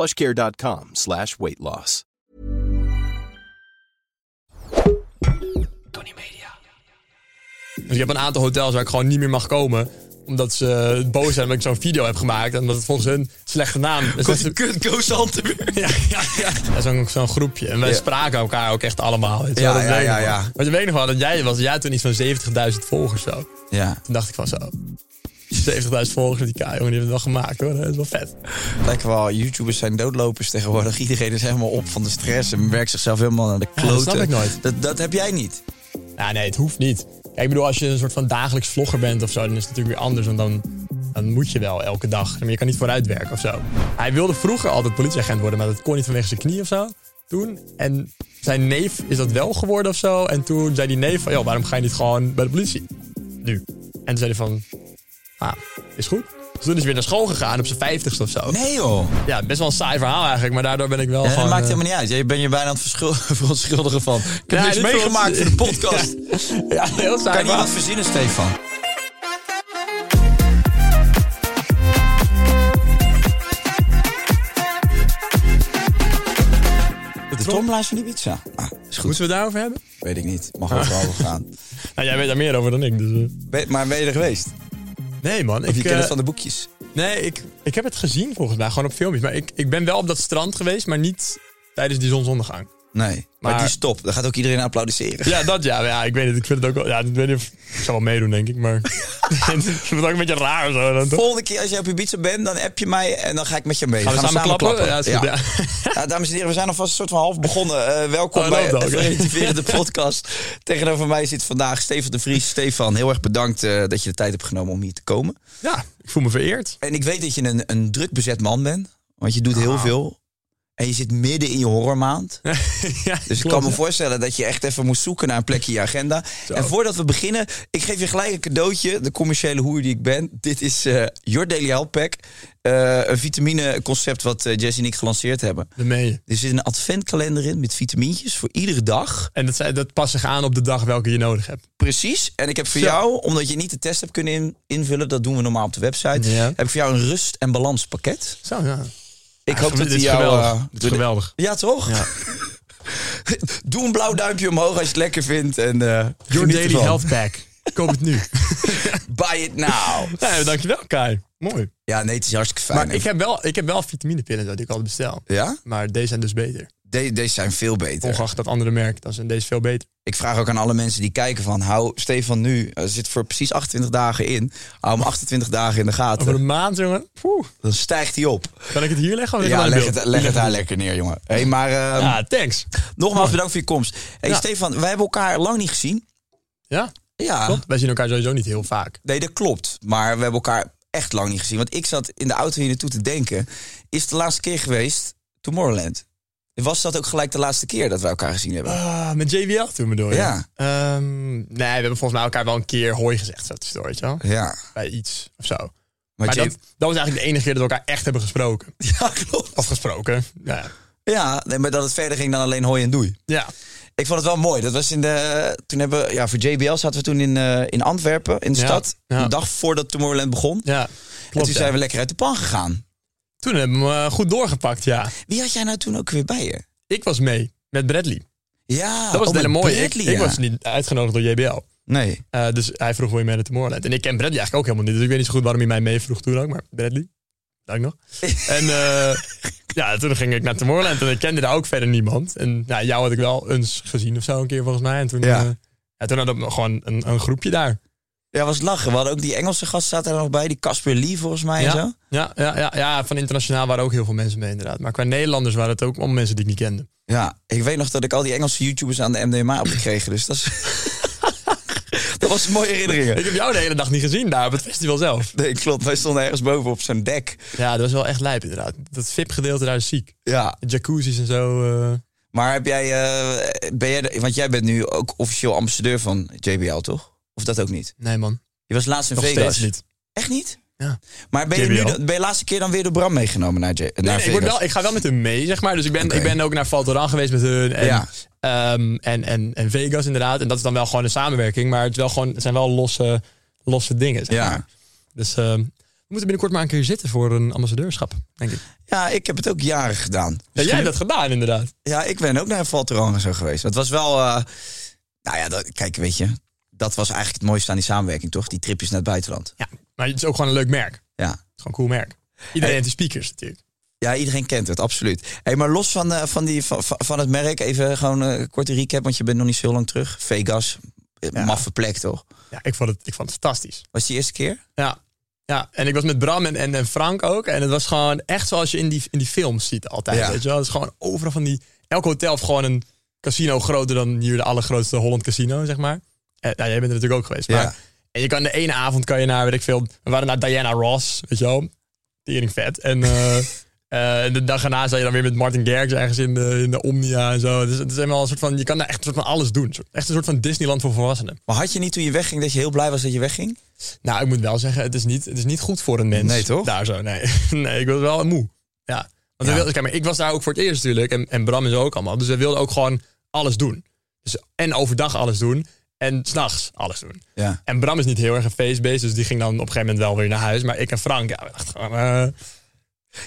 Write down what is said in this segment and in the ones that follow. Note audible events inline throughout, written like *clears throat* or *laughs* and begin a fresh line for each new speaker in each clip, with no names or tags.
plushcare.com slash weight loss.
Tony Media. Dus ik heb een aantal hotels waar ik gewoon niet meer mag komen omdat ze boos zijn dat ik zo'n video heb gemaakt. En dat het volgens hun slechte naam is.
Komt die kut Koos *laughs* Antenburg.
Ja, ja, ja. Dat is ook zo'n groepje. En wij
Ja.
spraken elkaar ook echt allemaal. Weet
Ja, ja, ja,
nog wel.
ja.
Maar je weet nog wel dat jij was. Jij had toen iets van 70.000 volgers zo.
Ja,
Toen dacht ik van zo. 70.000 volgers met die Kai, jongen, die hebben het wel gemaakt hoor. Dat is wel vet.
lijken wel. YouTubers zijn doodlopers tegenwoordig. Iedereen is helemaal op van de stress en werkt zichzelf helemaal naar de
Ja,
kloten.
dat snap ik nooit.
Dat, dat heb jij niet.
Ja, nee, het hoeft niet. Kijk, ik bedoel, als je een soort van dagelijks vlogger bent of zo, dan is het natuurlijk weer anders. Want dan, dan moet je wel elke dag. Maar je kan niet vooruitwerken of zo. Hij wilde vroeger altijd politieagent worden, maar dat kon niet vanwege zijn knie of zo. Toen. En zijn neef is dat wel geworden of zo. En toen zei die neef van, joh, waarom ga je niet gewoon bij de politie? Nu. En toen zei hij van, ah, is goed. Dus toen is hij weer naar school gegaan op zijn vijftigste of zo.
Nee joh.
Ja, best wel een saai verhaal eigenlijk, maar daardoor ben ik wel
Ja,
gewoon...
dat maakt
eh,
helemaal niet uit. Je bent je bijna aan het verschul- *laughs* verontschuldigen van. Ik heb
Ja,
niks meegemaakt voor de podcast. *laughs*
Ja, heel saai
Kan je wat verzinnen, Stefan? De tromlaars van Ibiza. Ah, is goed.
Moeten we het daarover hebben?
Weet ik niet. Mag overal *laughs* gaan.
Nou, jij weet daar meer over dan ik, dus... eh.
Ben- maar ben je er geweest?
Nee, man.
Of
ik,
je kent het
eh,
van de boekjes?
Nee, ik, ik heb het gezien volgens mij, gewoon op filmpjes. Maar ik, ik ben wel op dat strand geweest, maar niet tijdens die zonsondergang.
Nee. Maar,
Maar-
die stop. Daar gaat ook iedereen applaudisseren.
Ja, dat ja. ja ik weet het. Ik vind het ook wel... Ja, ik weet niet of... Ik zou wel meedoen, denk ik, maar... *laughs* *laughs* het ook een beetje raar zo. Dan, toch?
Volgende keer als je op Ibiza bent, dan app je mij en dan ga ik met je mee.
Gaan we
Dan
samen klappen? Ja, is goed, ja.
Ja, dames en heren, we zijn alvast een soort van half begonnen. Eh, welkom
Oh,
bij de. Relativerende Podcast. Tegenover mij zit vandaag Stefan de Vries. Stefan, heel erg bedankt eh, dat je de tijd hebt genomen om hier te komen.
Ja, ik voel me vereerd.
En ik weet dat je een, een druk bezet man bent. Want je doet
Ah.
heel veel. En je zit midden in je horrormaand. *laughs*
ja,
Dus ik kan me voorstellen dat je echt even moest zoeken naar een plekje in je agenda. En voordat we beginnen, ik geef je gelijk een cadeautje. De commerciële hoer die ik ben. Dit is eh Your Daily Health Pack. Eh, een vitamineconcept wat Jesse en ik gelanceerd hebben.
De mee.
Er zit een adventkalender in met vitamintjes voor iedere dag.
En dat, dat past zich aan op de dag welke je nodig hebt.
Precies. En ik heb voor
Zo.
jou, omdat je niet de test hebt kunnen in- invullen, dat doen we normaal op de website,
Ja.
heb ik voor jou een rust- en balanspakket.
Zo, ja.
Ik hoop dat die jou...
geweldig.
eh,
Dit is geweldig.
Ja, toch?
Ja. *laughs*
Doe een blauw duimpje omhoog als je het lekker vindt. En, eh
Your Daily
ervan.
Health Pack. Koop het nu. *laughs*
Buy it now. *laughs*
ja, dankjewel, Kai. Mooi.
Ja, nee, het is hartstikke fijn.
Maar ik heb wel, ik heb wel vitaminepillen die ik altijd bestel.
Ja?
Maar deze zijn dus beter.
De- deze zijn veel beter.
Ongeacht dat andere merk, dan zijn deze veel beter.
Ik vraag ook aan alle mensen die kijken van... hou Stefan nu, er zit voor precies 28 dagen in. Hou hem 28 dagen in de
Over
gaten.
een maand, jongen. Poeh.
Dan stijgt hij op.
Kan ik het hier leggen? Of
Ja, leg het, leg het daar lekker neer, jongen. Hey, maar ehm,
Ja, thanks.
nogmaals bedankt voor je komst. Hey,
Ja.
Stefan, wij hebben elkaar lang niet gezien.
Ja,
Ja,
klopt. Wij zien elkaar sowieso niet heel vaak.
nee, dat klopt. Maar we hebben elkaar echt lang niet gezien. Want ik zat in de auto hier naartoe te denken... is de laatste keer geweest Tomorrowland? Was dat ook gelijk de laatste keer dat we elkaar gezien hebben?
Ah, met JBL toen bedoel je?
Ja.
Ehm, nee, we hebben volgens mij elkaar wel een keer hooi gezegd. Zo tussendoor, weet je wel?
Ja.
Bij iets of zo.
Maar,
dat, dat was eigenlijk de enige keer dat we elkaar echt hebben gesproken. *laughs*
Ja, klopt.
Of gesproken. Ja.
Ja, nee, maar dat het verder ging dan alleen hoi en doei.
Ja.
Ik vond het wel mooi. Dat was in de. Toen hebben we, ja, voor JBL zaten we toen in, eh, in Antwerpen, in de
Ja,
stad.
ja.
Een dag voordat Tomorrowland begon.
Ja.
en toen zijn we lekker uit de pan gegaan.
Toen hebben we hem eh, goed doorgepakt, ja.
Wie had jij nou toen ook weer bij je?
Ik was mee met Bradley.
Ja,
Dat was
oh,
het hele mooie. Ik,
Bradley,
ik
ja.
was niet uitgenodigd door JBL.
Nee.
Eh, dus hij vroeg wil je mee naar Tomorrowland. En ik ken Bradley eigenlijk ook helemaal niet. Dus ik weet niet zo goed waarom hij mij mee vroeg toen ook. Maar Bradley. dat ik nog. *laughs* en eh, ja, toen ging ik naar Tomorrowland en ik kende daar ook verder niemand. En nou, jou had ik wel eens gezien of zo een keer volgens mij. En toen,
ja,
toen hadden we gewoon een, een groepje daar.
Ja, was lachen. We hadden ook die Engelse gast zaten er nog bij. Die Casper Lee volgens mij en zo.
Ja, ja, ja, ja, ja, van internationaal waren ook heel veel mensen mee inderdaad. Maar qua Nederlanders waren het ook allemaal mensen die ik niet kende.
Ja, ik weet nog dat ik al die Engelse YouTubers aan de MDMA heb gekregen. Dus dat is... *laughs* dat was een mooie herinneringen.
Ik heb jou de hele dag niet gezien daar op het festival zelf.
Nee, klopt. Wij stonden ergens boven op zo'n dek.
Ja, dat was wel echt lijp inderdaad. Dat VIP-gedeelte daar is ziek.
Ja.
Jacuzzi's en zo. eh,
Maar heb jij, eh, ben jij, want jij bent nu ook officieel ambassadeur van JBL, toch? Of dat ook niet?
nee man,
Je was laatst in
nog
Vegas.
niet.
Echt niet?
Ja.
Maar ben je, nu, de- ben je laatste keer dan weer door Bram meegenomen naar, J naar
Nee, nee, ik,
Vegas?
word wel, ik ga wel met hun mee, zeg maar. Dus ik ben, ik ben ook naar Valtoran geweest met hun. En,
Ja.
ehm, en, en, en Vegas inderdaad. En dat is dan wel gewoon een samenwerking. Maar het, is wel gewoon, het zijn wel losse, losse dingen, zeg
Ja.
maar. Dus ehm, we moeten binnenkort maar een keer zitten voor een ambassadeurschap, denk ik.
Ja, ik heb het ook jaren gedaan.
Ja, jij hebt dat gedaan, inderdaad.
Ja, ik ben ook naar Valteran en zo geweest. Het was wel, eh, nou ja, dat, kijk, weet je, dat was eigenlijk het mooiste aan die samenwerking, toch? Die tripjes naar het buitenland.
Ja, maar het is ook gewoon een leuk merk. Het
Ja.
is gewoon een cool merk. Iedereen heeft die speakers natuurlijk.
Ja, iedereen kent het, absoluut. Hey, maar los van, eh, van, die, van, van het merk, even gewoon eh, een korte recap, want je bent nog niet zo lang terug. Vegas, eh,
Ja.
maffe plek, toch?
Ja, ik vond het, ik vond het fantastisch.
Was het die eerste keer?
Ja. Ja, en ik was met Bram en, en, en Frank ook. En het was gewoon echt zoals je in die, in die films ziet altijd.
Ja.
Weet je wel? Het is gewoon overal van die... Elk hotel heeft gewoon een casino groter dan hier de allergrootste Holland Casino, zeg maar. En, nou, jij bent er natuurlijk ook geweest. Maar,
Ja.
En je kan de ene avond kan je naar, weet ik veel... We waren naar Diana Ross, weet je wel. Tering vet. En eh, *laughs* eh, de dag erna sta je dan weer met Martin Garrix ergens in de, in de Omnia en zo. Dus het is helemaal een soort van... Je kan daar echt een soort van alles doen. Echt een soort van Disneyland voor volwassenen.
Maar had je niet toen je wegging dat je heel blij was dat je wegging?
Nou, ik moet wel zeggen, het is niet, het is niet goed voor een mens.
Nee, toch?
Daar zo, nee. *laughs* nee, ik was wel moe. Ja. Want
Ja.
wilden, kijk, maar ik was daar ook voor het eerst natuurlijk. En, en Bram is ook allemaal. Dus we wilden ook gewoon alles doen. Dus, en overdag alles doen. En s'nachts alles doen.
Ja.
En Bram is niet heel erg een feestbeest. Dus die ging dan op een gegeven moment wel weer naar huis. Maar ik en Frank, ja, we dachten gewoon... eh,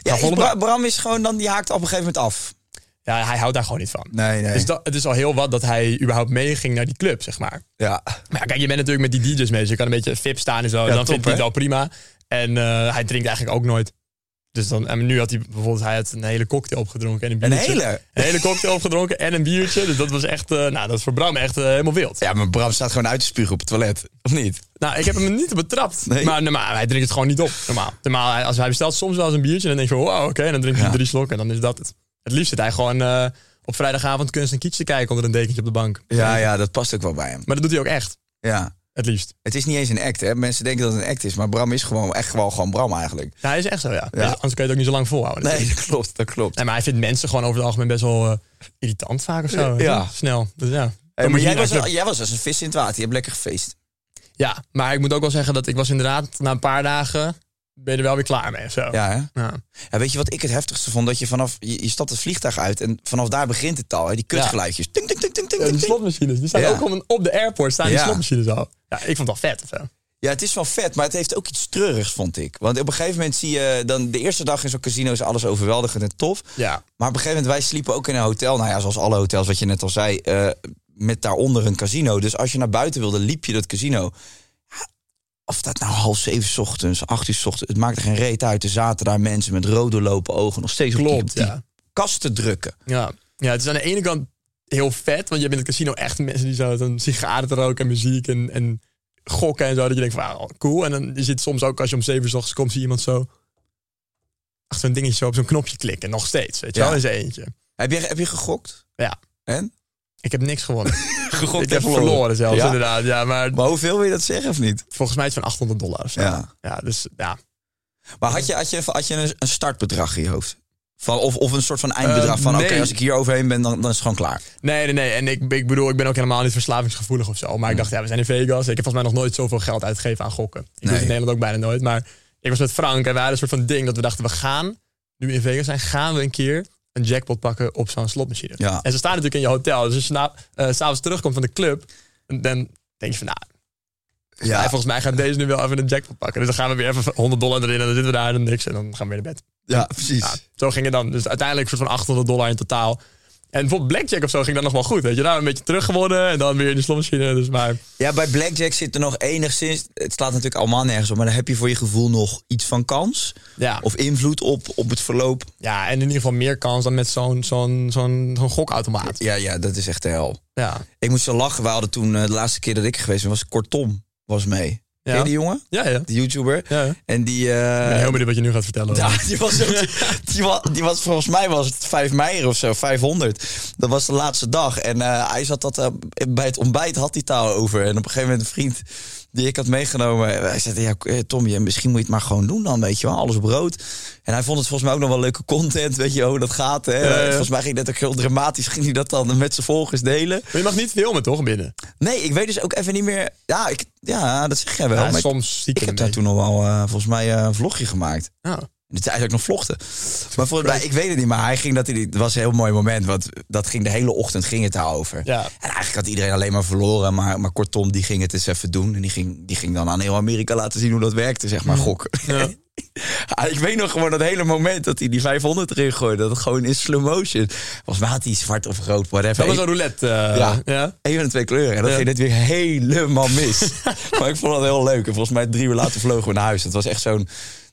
Ja, Bra-
bak.
Bram is gewoon dan, die haakt op een gegeven moment af.
ja, hij houdt daar gewoon niet van.
Nee, nee.
Dus dat, het is al heel wat dat hij überhaupt meeging naar die club, zeg maar.
ja.
Maar ja, kijk, je bent natuurlijk met die DJ's mee. Dus je kan een beetje VIP staan en zo.
Ja,
dan
top,
vindt hij het wel prima. En eh, hij drinkt eigenlijk ook nooit. Dus dan, en nu had hij bijvoorbeeld hij had een hele cocktail opgedronken. En een,
Een
biertje.
hele?
Een hele cocktail opgedronken en een biertje. Dus dat was echt, eh, nou, dat is voor Bram echt eh, helemaal wild.
Ja, maar Bram staat gewoon uit te spugen op het toilet. Of niet?
Nou, ik heb hem niet betrapt.
Nee?
Maar normaal, hij drinkt het gewoon niet op. Normaal. normaal als hij bestelt soms wel eens een biertje, dan denk je van, wow, oké. en dan drinkt hij
Ja.
drie slokken en dan is dat het. Het liefst zit hij gewoon eh, op vrijdagavond kunst en kietje te kijken onder een dekentje op de bank.
Ja, ja, dat past ook wel bij hem.
Maar dat doet hij ook echt.
Ja.
Het liefst.
Het is niet eens een act, hè. Mensen denken dat het een act is, maar Bram is gewoon echt gewoon, gewoon Bram eigenlijk.
Ja, hij is echt zo, ja.
Ja.
Anders kun je het ook niet zo lang volhouden.
Nee, dat *laughs* klopt, dat klopt.
Nee, maar hij vindt mensen gewoon over het algemeen best wel eh, irritant vaak of zo.
Ja.
Snel. Dus ja.
Hey, maar jij was, jij was als een vis in het water. Je hebt lekker gefeest.
Ja, maar ik moet ook wel zeggen dat ik was inderdaad na een paar dagen ben je er wel weer klaar mee zo.
Ja?
Ja.
Ja, weet je wat ik het heftigste vond? Dat je vanaf, je, je stapt het vliegtuig uit en vanaf daar begint het al. Hè? Die kutgeluidjes. Ting, ting, ting, ting, ting,
Ja, die slotmachines, die staan ook op, een- op de airport, staan die slotmachines al. Ja, ik vond het wel vet zo.
Ja, het is wel vet, maar het heeft ook iets treurigs, vond ik. Want op een gegeven moment zie je dan de eerste dag in zo'n casino is alles overweldigend en tof.
Ja.
Maar op een gegeven moment, wij sliepen ook in een hotel. Nou ja, zoals alle hotels, wat je net al zei. eh, met daaronder een casino. Dus als je naar buiten wilde, liep je dat casino. Of dat nou half zeven 's ochtends, acht uur 's ochtends. Het maakte geen reet uit. Er zaten daar mensen met rode lopen ogen. Nog steeds op die-
ja.
kasten drukken.
Ja. ja, het is aan de ene kant heel vet, want je hebt in het casino echt mensen die zo dan sigaren te roken en muziek en, en gokken en zo. Dat je denkt van, ah, cool. En dan je zit soms ook, als je om zeven uur ochtends komt, zie je iemand zo achter een dingetje zo op zo'n knopje klikken. Nog steeds, weet je
Ja.
wel, zijn eentje.
Heb je, heb je gegokt?
Ja.
En?
Ik heb niks gewonnen. *laughs*
Gegokt
ik heb verloren zelfs,
Ja?
inderdaad. Ja, maar
Maar hoeveel wil je dat zeggen of niet?
volgens mij is het van 800 dollar of zo.
Ja.
ja dus ja.
Maar had je, had je, had je een, startbedrag in je hoofd? Van, of, of een soort van eindbedrag
Eh,
van oké, als ik hier overheen ben, dan, dan is het gewoon klaar.
Nee, nee, nee. En ik, ik bedoel, ik ben ook helemaal niet verslavingsgevoelig of zo. Maar ik dacht, ja, we zijn in Vegas. Ik heb volgens mij nog nooit zoveel geld uitgegeven aan gokken. Ik doe
Nee.
het in Nederland ook bijna nooit. Maar ik was met Frank en wij hadden een soort van ding dat we dachten, we gaan, nu we in Vegas zijn, gaan we een keer een jackpot pakken op zo'n slotmachine.
Ja.
En ze staan natuurlijk in je hotel. Dus als je na, eh, s'avonds terugkomt van de club, dan denk je van, nou, ja. volgens mij gaat deze nu wel even een jackpot pakken. Dus dan gaan we weer even 100 dollar erin en dan zitten we daar en niks. En dan gaan we weer naar bed.
Ja, precies.
Ja, zo ging het dan. Dus uiteindelijk soort van 800 dollar in totaal. En bijvoorbeeld Blackjack of zo ging dan nog wel goed. Weet je, nou een beetje teruggewonnen en dan weer in de slotmachine. Dus maar,
Ja, bij Blackjack zit er nog enigszins... Het slaat natuurlijk allemaal nergens op, maar dan heb je voor je gevoel nog iets van kans.
ja.
Of invloed op, op het verloop.
ja, en in ieder geval meer kans dan met zo'n zo'n zo'n zo'n gokautomaat.
Ja, ja, dat is echt de hel.
Ja.
Ik moest zo lachen. We hadden toen, eh, de laatste keer dat ik geweest ben, was Kortom was mee.
Ja.
Ken je die jongen?
Ja, ja.
De YouTuber.
ja.
En die... eh,
Ik ben heel benieuwd wat je nu gaat vertellen.
Ja, die was, *laughs* die, was, die was volgens mij was het 5 mei of zo, 500. Dat was de laatste dag. En eh, hij zat dat eh, bij het ontbijt had hij taal over. En op een gegeven moment een vriend die ik had meegenomen. eh, Hij zei, ja, eh, Tom, misschien moet je het maar gewoon doen dan, weet je wel. Alles op rood. En hij vond het volgens mij ook nog wel leuke content, weet je hoe dat gaat. Hè?
Ja, ja.
Volgens mij ging dat ook heel dramatisch, ging hij dat dan met zijn volgers delen.
Maar je mag niet filmen, toch, binnen?
Nee, ik weet dus ook even niet meer. Ja, ik, ja dat zeg jij wel.
Ja,
maar
soms zie
ik
ik
heb daar toen nog wel eh, volgens mij een vlogje gemaakt.
Ja.
Het is eigenlijk nog vlochten. Maar volgens mij, ik weet het niet, maar hij ging dat, het was een heel mooi moment. Want dat ging de hele ochtend ging het daarover.
Ja.
En eigenlijk had iedereen alleen maar verloren. Maar, maar kortom, die ging het eens even doen. En die ging, die ging dan aan heel Amerika laten zien hoe dat werkte, zeg maar, gokken.
Ja. *laughs*
Ah, ik weet nog gewoon dat hele moment dat hij die 500 erin gooide. Dat gewoon in slow motion. Volgens mij had hij zwart of rood, whatever.
Dat was een roulette. eh,
Ja.
ja.
Een van de twee kleuren. En dat
Ja.
ging net weer helemaal mis. *laughs* maar ik vond het heel leuk. En volgens mij drie uur later vlogen we naar huis. Het was echt zo'n...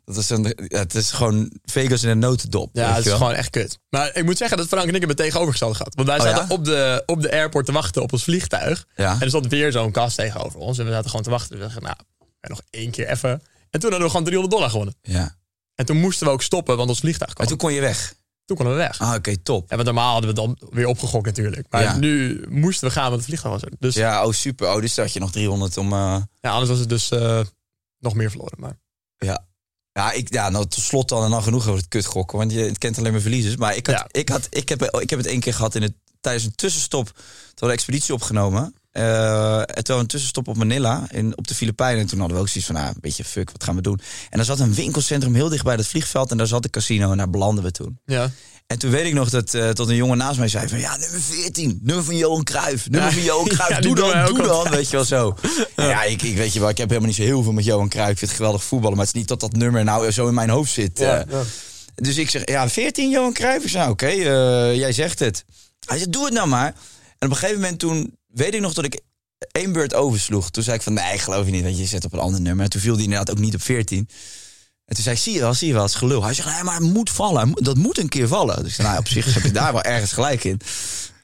Dat is een, ja, het is gewoon Vegas in een notendop.
Ja, het is
wel.
gewoon echt kut. Maar ik moet zeggen dat Frank en ik hebben het tegenovergestelde gehad. Want wij
Oh,
zaten
ja?
op, de, op de airport te wachten op ons vliegtuig.
Ja.
En er stond weer zo'n kast tegenover ons. En we zaten gewoon te wachten. We dachten, nou, en nog één keer even. En toen hadden we gewoon 300 dollar gewonnen.
Ja.
En toen moesten we ook stoppen, want ons vliegtuig kwam.
Maar toen kon je weg.
Toen konden we weg.
Ah, oké, top.
Ja, want normaal hadden we dan weer opgegokt natuurlijk. Maar
Ja.
nu moesten we gaan, want het vliegtuig was er. Dus ja,
Ja, oh super. Oh, dus had je nog 300 om... eh,
anders was het dus eh, nog meer verloren. Maar
ja. Ja, ik, ja, nou, tot slot dan en dan genoeg over het kut gokken. Want je het kent alleen maar verliezers. Maar ik, had,
Ja.
ik, had, ik, heb, ik heb het één keer gehad in het, tijdens een tussenstop. Toen hadden een expeditie opgenomen. En toen een tussenstop op Manila, in, op de Filipijnen. En toen hadden we ook zoiets van, nou, een beetje fuck, wat gaan we doen? En er zat een winkelcentrum heel dicht bij het vliegveld. En daar zat een casino en daar belanden we toen.
ja,
En toen weet ik nog dat eh, tot een jongen naast mij zei van... ja, nummer 14, nummer van Johan Cruijff. Nummer
Ja.
van Johan Cruijff, *laughs*
Ja,
doe dan, doe dan. Weet je wel zo. *laughs* Ja, ik, ik weet je wel, ik heb helemaal niet zo heel veel met Johan Cruijff. Ik vind het geweldig voetballen, maar het is niet dat dat nummer nou zo in mijn hoofd zit. eh. Dus ik zeg, ja, 14 Johan Cruijff. Ik zei, nou, oké, jij zegt het. Hij zei, doe het nou maar. Op een gegeven moment toen, weet ik nog dat ik één beurt oversloeg. Toen zei ik van, nee, geloof je niet, want je zet op een ander nummer. En toen viel die inderdaad ook niet op 14. En toen zei ik, zie je wel, zie je wel, het is gelul. Hij zegt, nee, maar het moet vallen. Dat moet een keer vallen. Dus ik zei, nou, op zich heb je daar wel ergens gelijk in.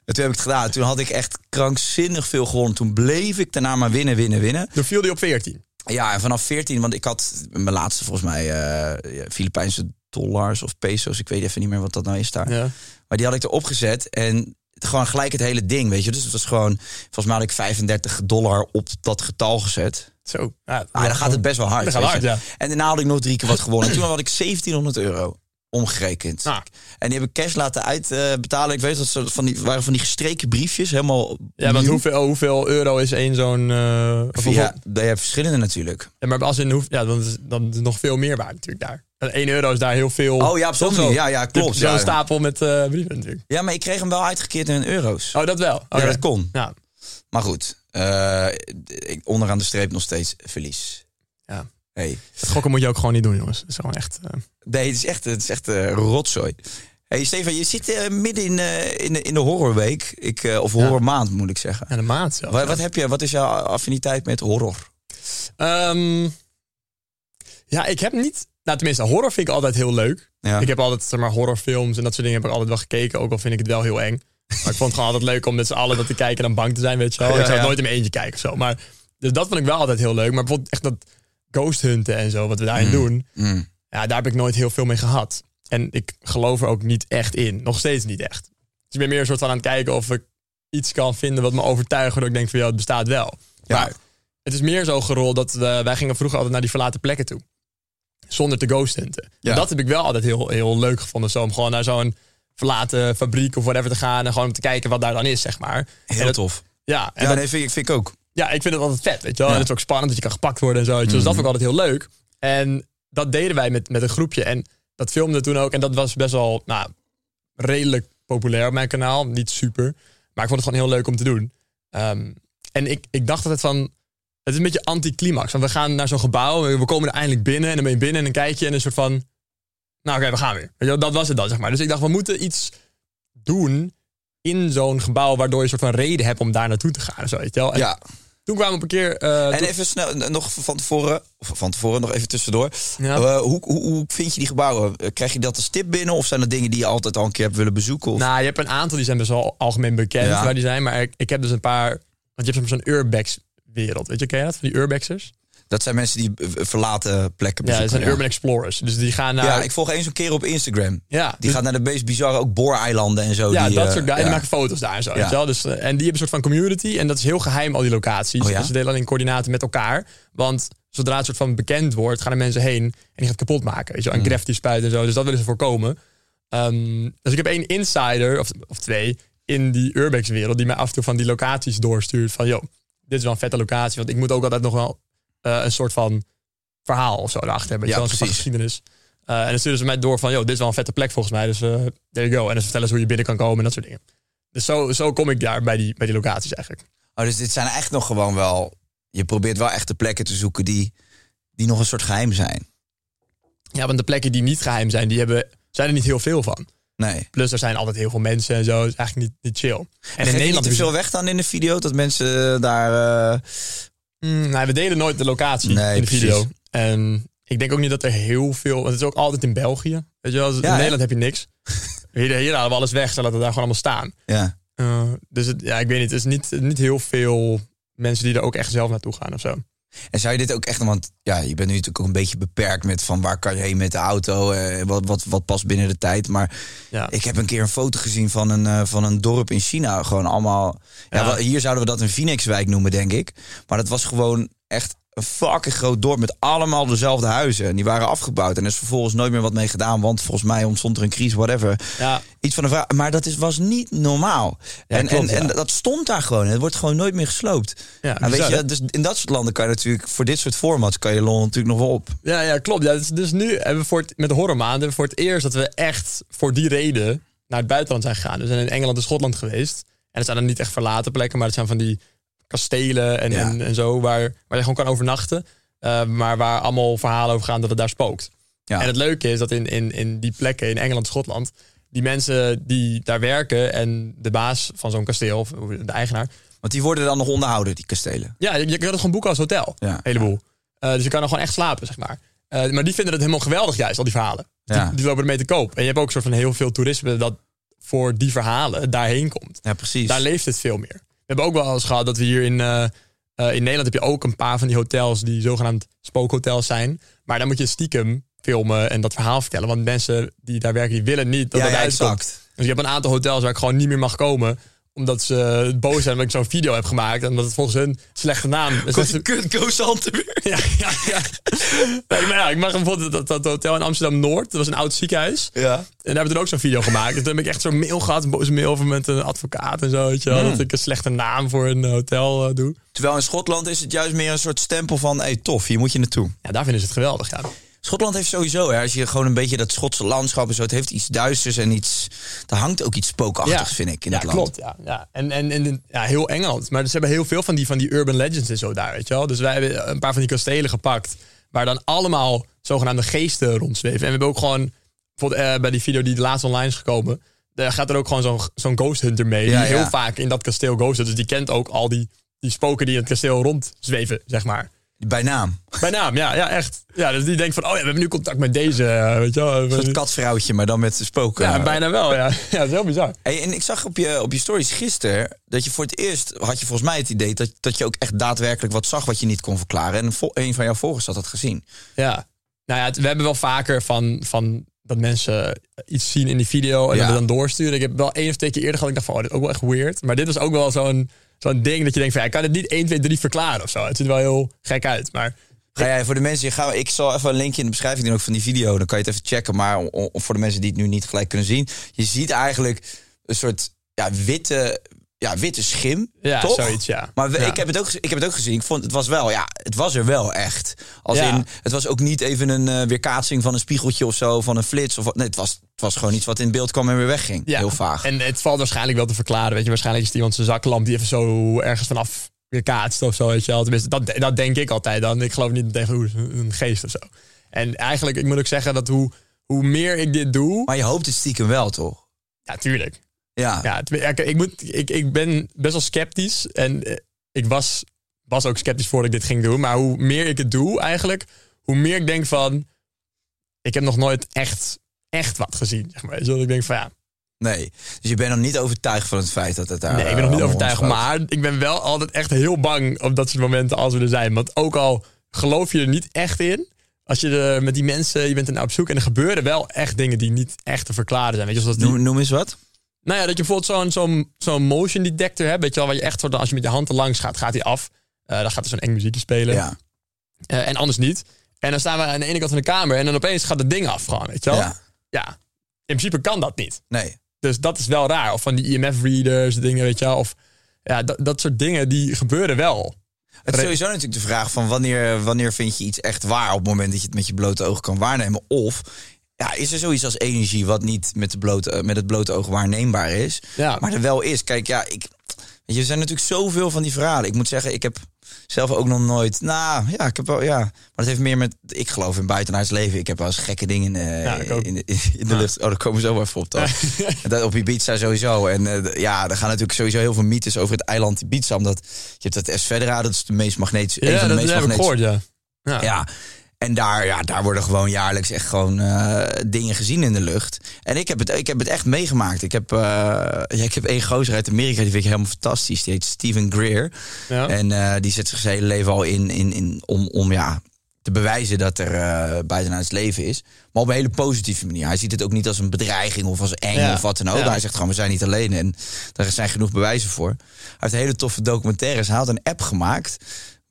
En toen heb ik het gedaan. Toen had ik echt krankzinnig veel gewonnen. Toen bleef ik daarna maar winnen, winnen, winnen.
Toen viel die op 14.
Ja, en vanaf 14, want ik had mijn laatste volgens mij eh, Filipijnse dollars of peso's. Ik weet even niet meer wat dat nou is daar.
Ja.
Maar die had ik erop gezet en gewoon gelijk het hele ding, weet je. Dus het was gewoon, volgens mij had ik 35 dollar op dat getal gezet.
Zo. Ja,
Ah, dan gaat het best wel hard. Weet
hard, ja.
En daarna had ik nog drie keer wat *laughs* gewonnen. En toen had ik 1700 euro omgerekend.
Ah.
En die heb ik cash laten uitbetalen. ik weet dat ze van die waren van die gestreken briefjes, helemaal.
Ja, want hoeveel, hoeveel euro is één zo'n... eh, of hoeveel-
Ja, je hebt verschillende natuurlijk.
Ja, maar als in hoe, ja, dan is, dan is nog veel meer waard natuurlijk daar. En 1 euro is daar heel veel.
Oh ja,
zo?
Ja, ja, klopt.
Zo'n
Ja.
stapel met eh, brieven natuurlijk.
ja, maar ik kreeg hem wel uitgekeerd in euro's.
Oh, dat wel.
Ja, dat kon.
Ja.
Maar goed, eh, ik, onderaan de streep nog steeds verlies.
Ja.
Hey.
Gokken moet je ook gewoon niet doen, jongens. Het is gewoon echt... eh,
Nee, het is echt, het is echt rotzooi. Hey Stefan, je zit midden in, eh, in, de, in de horrorweek. Ik, of horrormaand moet ik zeggen.
ja, de maand zelf.
Wat, wat heb je, wat is jouw affiniteit met horror?
Ehm, ja, ik heb niet... Nou, tenminste, horror vind ik altijd heel leuk.
Ja.
Ik heb altijd, zeg maar, horrorfilms en dat soort dingen heb ik altijd wel gekeken. Ook al vind ik het wel heel eng. Maar ik vond het gewoon altijd leuk om met z'n allen dat te kijken en dan bang te zijn, weet je wel.
Ja,
ik zou het nooit in mijn eentje kijken of zo. Maar, dus dat vond ik wel altijd heel leuk. Maar bijvoorbeeld echt dat ghost hunten en zo, wat we daarin doen.
Mm.
Ja, daar heb ik nooit heel veel mee gehad. En ik geloof er ook niet echt in. Nog steeds niet echt. Dus ik ben meer een soort van aan het kijken of ik iets kan vinden wat me overtuigt. Waardoor ik denk van ja, het bestaat wel.
Ja.
Maar het is meer zo gerold dat we, wij gingen vroeger altijd naar die verlaten plekken toe. Zonder te ghost hunten.
Ja.
En dat heb ik wel altijd heel, heel leuk gevonden. Zo, om gewoon naar zo'n verlaten fabriek of whatever te gaan. En gewoon om te kijken wat daar dan is, zeg maar.
Heel
dat-
tof.
Ja, en
Ja,
dat-
nee, vind ik, vind ik ook.
ja, ik vind het altijd vet, weet je wel.
Ja.
En het is ook spannend dat je kan gepakt worden en zo. Dus dat vond ik altijd heel leuk. En dat deden wij met, met een groepje. En dat filmde toen ook. En dat was best wel nou, redelijk populair op mijn kanaal. Niet super. Maar ik vond het gewoon heel leuk om te doen. Ehm, en ik, ik dacht altijd van... Het is een beetje anticlimax. Want we gaan naar zo'n gebouw. We komen er eindelijk binnen. En dan ben je binnen en dan kijk je. En een soort van... Nou oké, we gaan weer. Weet je dat was het dan, zeg maar. Dus ik dacht, we moeten iets doen in zo'n gebouw, waardoor je een soort van reden hebt om daar naartoe te gaan. Zo, weet je wel. En
Ja.
Toen kwamen we op een keer. eh,
En
toen-
even snel, nog van tevoren, of van tevoren nog even tussendoor.
Ja.
Eh, hoe, hoe, hoe vind je die gebouwen? Eh, Krijg je dat als tip binnen? Of zijn dat dingen die je altijd al een keer hebt willen bezoeken? Of?
Nou, je hebt een aantal die zijn best wel algemeen bekend
Ja.
waar die zijn. Maar ik, ik heb dus een paar. Want je hebt soms zo'n urbex-wereld. Weet je, ken je dat? Van die urbexers?
dat zijn mensen die eh, verlaten plekken
Ja, dat
bezoeken.
zijn urban explorers. Dus die gaan naar.
Ja, ik volg eens een keer op Instagram.
ja,
Die
dus-
gaat naar de meest bizarre, ook booreilanden en zo.
ja,
die,
dat
eh,
soort guys.
ja.
Die maken foto's daar en zo.
Ja.
Wel? Dus, eh, en die hebben een soort van community. En dat is heel geheim, al die locaties.
Oh ja?
Dus ze delen alleen coördinaten met elkaar. Want zodra het soort van bekend wordt, gaan er mensen heen. En die gaat het kapot maken. Weet je wel?
Mm.
En graffiti spuiten en zo. Dus dat willen ze voorkomen. Ehm, dus ik heb één insider, of, of twee, in die urbex-wereld. Die mij af en toe van die locaties doorstuurt. Van, joh, dit is wel een vette locatie. Want ik moet ook altijd nog wel eh, een soort van verhaal of zo erachter hebben.
Ja,
wel, een
precies.
geschiedenis. Eh, en dan sturen ze mij door van, joh, dit is wel een vette plek volgens mij. Dus eh there you go. En dan vertellen ze hoe je binnen kan komen en dat soort dingen. Dus zo, zo kom ik daar bij die, bij die locaties eigenlijk.
Oh, dus dit zijn echt nog gewoon wel... Je probeert wel echt de plekken te zoeken die, die nog een soort geheim zijn.
Ja, want de plekken die niet geheim zijn, die hebben, zijn er niet heel veel van.
Nee.
Plus er zijn altijd heel veel mensen en zo. Het is eigenlijk niet, niet chill. En,
En
in
Nederland
je-
veel weg dan in de video? Dat mensen daar... eh,
Mm, nou, we delen nooit de locatie
Nee,
in de video. En ik denk ook niet dat er heel veel... Want het is ook altijd in België. Weet je wel, in
hè?
Nederland heb je niks. *laughs* Hier, hier halen we alles weg, zodat het daar gewoon allemaal staan.
ja.
Uh, dus het, ja, ik weet niet. Het is niet, niet heel veel mensen die er ook echt zelf naartoe gaan of zo.
En zou je dit ook echt... Want ja, je bent nu natuurlijk ook een beetje beperkt met van waar kan je heen met de auto. eh, wat, wat, wat past binnen de tijd. Maar
Ja.
ik heb een keer een foto gezien van een, eh, van een dorp in China. Gewoon allemaal... Ja.
Ja.
hier zouden we dat een Phoenixwijk noemen, denk ik. Maar dat was gewoon echt een fucking groot dorp met allemaal dezelfde huizen. En die waren afgebouwd. En er is vervolgens nooit meer wat mee gedaan. Want volgens mij ontstond er een crisis, whatever.
Ja,
Iets van een vraag. Maar dat is, was niet normaal.
Ja,
en,
klopt,
en, dat stond daar gewoon. Het wordt gewoon nooit meer gesloopt.
Ja,
en weet
bizar,
je, dus in dat soort landen kan je natuurlijk... Voor dit soort formats kan je lol natuurlijk nog wel op.
ja, ja klopt. Ja, dus, dus nu hebben we voor het, met de horrormaanden hebben we voor het eerst dat we echt voor die reden naar het buitenland zijn gegaan. We zijn in Engeland en Schotland geweest. En het zijn dan niet echt verlaten plekken, maar het zijn van die kastelen en,
Ja.
en, en zo waar, waar je gewoon kan overnachten. Uh, maar waar allemaal verhalen over gaan dat het daar spookt.
Ja.
En het leuke is dat in, in, in die plekken in Engeland en Schotland, die mensen die daar werken en de baas van zo'n kasteel, of de eigenaar,
Want die worden dan nog onderhouden, die kastelen.
ja, je, je kan het gewoon boeken als hotel.
Ja.
Een heleboel. Eh, dus je kan er gewoon echt slapen, zeg maar. Eh, maar die vinden het helemaal geweldig, juist, al die verhalen.
Ja.
Die, die lopen ermee te koop. En je hebt ook een soort van heel veel toerisme dat voor die verhalen daarheen komt.
Ja, precies.
Daar leeft het veel meer. We hebben ook wel eens gehad dat we hier in, eh, eh, in Nederland heb je ook een paar van die hotels die zogenaamd spookhotels zijn. Maar dan moet je stiekem filmen en dat verhaal vertellen. Want mensen die daar werken, die willen niet dat
Ja,
dat
ja,
uitkomt.
exact.
Dus je hebt een aantal hotels waar ik gewoon niet meer mag komen omdat ze boos zijn omdat ik zo'n video heb gemaakt. En omdat het volgens hun slechte naam is.
Komt die kut. *laughs*
Ja, ja, ja. Nee, maar ja, ik mag bijvoorbeeld dat, dat hotel in Amsterdam-Noord. Dat was een oud ziekenhuis.
Ja.
En daar hebben we ook zo'n video gemaakt. Dus toen heb ik echt zo'n mail gehad, een boze mail over met een advocaat en zo. Weet je wel,
Hmm.
Dat ik een slechte naam voor een hotel eh, doe.
Terwijl in Schotland is het juist meer een soort stempel van... hey, tof, hier moet je naartoe.
Ja, daar vinden ze het geweldig. Ja.
Schotland heeft sowieso, hè, als je gewoon een beetje dat Schotse landschap en zo... het heeft iets duisters en iets... er hangt ook iets spookachtigs, vind ik, in
ja,
het land.
klopt. Ja, ja. En, en, en ja, heel Engeland. Maar ze hebben heel veel van die, van die urban legends en zo daar, weet je wel. Dus wij hebben een paar van die kastelen gepakt... waar dan allemaal zogenaamde geesten rondzweven. En we hebben ook gewoon... bijvoorbeeld eh, bij die video die laatst online is gekomen... daar gaat er ook gewoon zo'n zo'n ghost hunter mee... Die heel vaak in dat kasteel ghost. Dus die kent ook al die, die spoken die in het kasteel rondzweven, zeg maar.
Bij naam.
Bij naam, ja, ja, echt. Ja, dus die denkt van, oh ja, we hebben nu contact met deze, eh, weet je wel.
Een soort katvrouwtje, maar dan met spoken.
Ja, bijna wel, ja. *laughs* Ja, dat is heel bizar.
Hey, en ik zag op je, op je stories gisteren dat je voor het eerst had je volgens mij het idee dat, dat je ook echt daadwerkelijk wat zag wat je niet kon verklaren. En een van jouw volgers had dat gezien.
Ja. Nou ja, het- we hebben wel vaker van, van dat mensen iets zien in die video en
Ja.
dat we dan doorsturen. Ik heb wel één of twee keer eerder gehad, ik dacht van, oh, dit is ook wel echt weird. Maar dit was ook wel zo'n zo'n ding dat je denkt van, ja, ik kan het niet 1, 2, 3 verklaren of zo. Het ziet er wel heel gek uit, maar...
Ga jij voor de mensen, ga, ik zal even een linkje in de beschrijving doen ook van die video. Dan kan je het even checken. Maar om- voor de mensen die het nu niet gelijk kunnen zien. Je ziet eigenlijk een soort ja, witte, ja, witte schim.
Ja,
toch?
zoiets, ja.
Maar we-
Ja.
ik, heb het ook, ik heb het ook gezien. Ik vond het was wel, ja, het was er wel echt. Als
Ja.
in, het was ook niet even een eh, weerkaatsing van een spiegeltje of zo, van een flits. Of, nee, het was, het was gewoon iets wat in beeld kwam en weer wegging.
Ja.
Heel vaag.
En het valt waarschijnlijk wel te verklaren. Weet je, waarschijnlijk is het iemand zijn zaklamp die even zo ergens vanaf weer kaatst of zo. Weet je wel. Tenminste, dat, dat denk ik altijd dan. Ik geloof niet tegen hoe een geest of zo. En eigenlijk, ik moet ook zeggen dat hoe, hoe meer ik dit doe.
Maar je hoopt het stiekem wel, toch?
Ja, tuurlijk.
Ja.
Ja, kijk, ik, moet, ik, ik ben best wel sceptisch. En eh, ik was, was ook sceptisch voordat ik dit ging doen. Maar hoe meer ik het doe eigenlijk, hoe meer ik denk van... Ik heb nog nooit echt, echt wat gezien. Zeg maar. Dus ik denk van ja,
Nee. Dus je bent nog niet overtuigd van het feit dat het daar.
nee, ik ben nog niet
eh,
overtuigd. Maar ik ben wel altijd echt heel bang op dat soort momenten als we er zijn. Want ook al geloof je er niet echt in... Als je er met die mensen, je bent er nou op zoek... en er gebeuren wel echt dingen die niet echt te verklaren zijn. Weet je, zoals die,
Noem, noem eens wat.
Nou ja, dat je bijvoorbeeld zo'n zo'n zo'n motion detector hebt. Weet je wel, waar je echt soort, als je met je hand er langs gaat, gaat hij af. Eh, dan gaat er zo'n eng muziekje spelen.
Ja.
Eh, en anders niet. En dan staan we aan de ene kant van de kamer en dan opeens gaat het ding af gewoon, weet je wel?
Ja.
Ja. In principe kan dat niet.
Nee.
Dus dat is wel raar. Of van die IMF-readers, dingen, weet je wel? Of ja, dat, dat soort dingen, die gebeuren wel.
Het is sowieso natuurlijk de vraag van wanneer, wanneer vind je iets echt waar op het moment dat je het met je blote ogen kan waarnemen. Of ja, is er zoiets als energie wat niet met, de blote, met het blote oog waarneembaar is,
Ja.
maar er wel is. Kijk, ja, ik, weet je, er zijn natuurlijk zoveel van die verhalen. Ik moet zeggen, ik heb zelf ook nog nooit. Nou ja, ik heb wel, ja. Maar dat heeft meer met. Ik geloof in buitenaards leven. Ik heb wel eens gekke dingen eh,
Ja,
in, de, in de lucht. Oh, daar komen we zo even op. Dan. *laughs* Dat op Ibiza sowieso. En eh, ja, er gaan natuurlijk sowieso heel veel mythes over het eiland Ibiza. Omdat je hebt het Esvedra, dat is de meest magnetische. een
Ja,
van de
dat
meest magnetische
gehoord, ja. Ja.
En daar, ja, daar worden gewoon jaarlijks echt gewoon eh, dingen gezien in de lucht. En ik heb het, ik heb het echt meegemaakt. Ik heb, eh, ja, ik heb één gozer uit Amerika, die vind ik helemaal fantastisch. Die heet Steven Greer.
Ja.
En eh, die zet zich zijn hele leven al in, in, in om, om ja, te bewijzen dat er uh, buitenaans leven is. Maar op een hele positieve manier. Hij ziet het ook niet als een bedreiging of als eng
Ja.
of wat dan ook.
Ja.
Hij zegt gewoon, we zijn niet alleen. En daar zijn genoeg bewijzen voor. Hij heeft hele toffe documentaires. Hij had een app gemaakt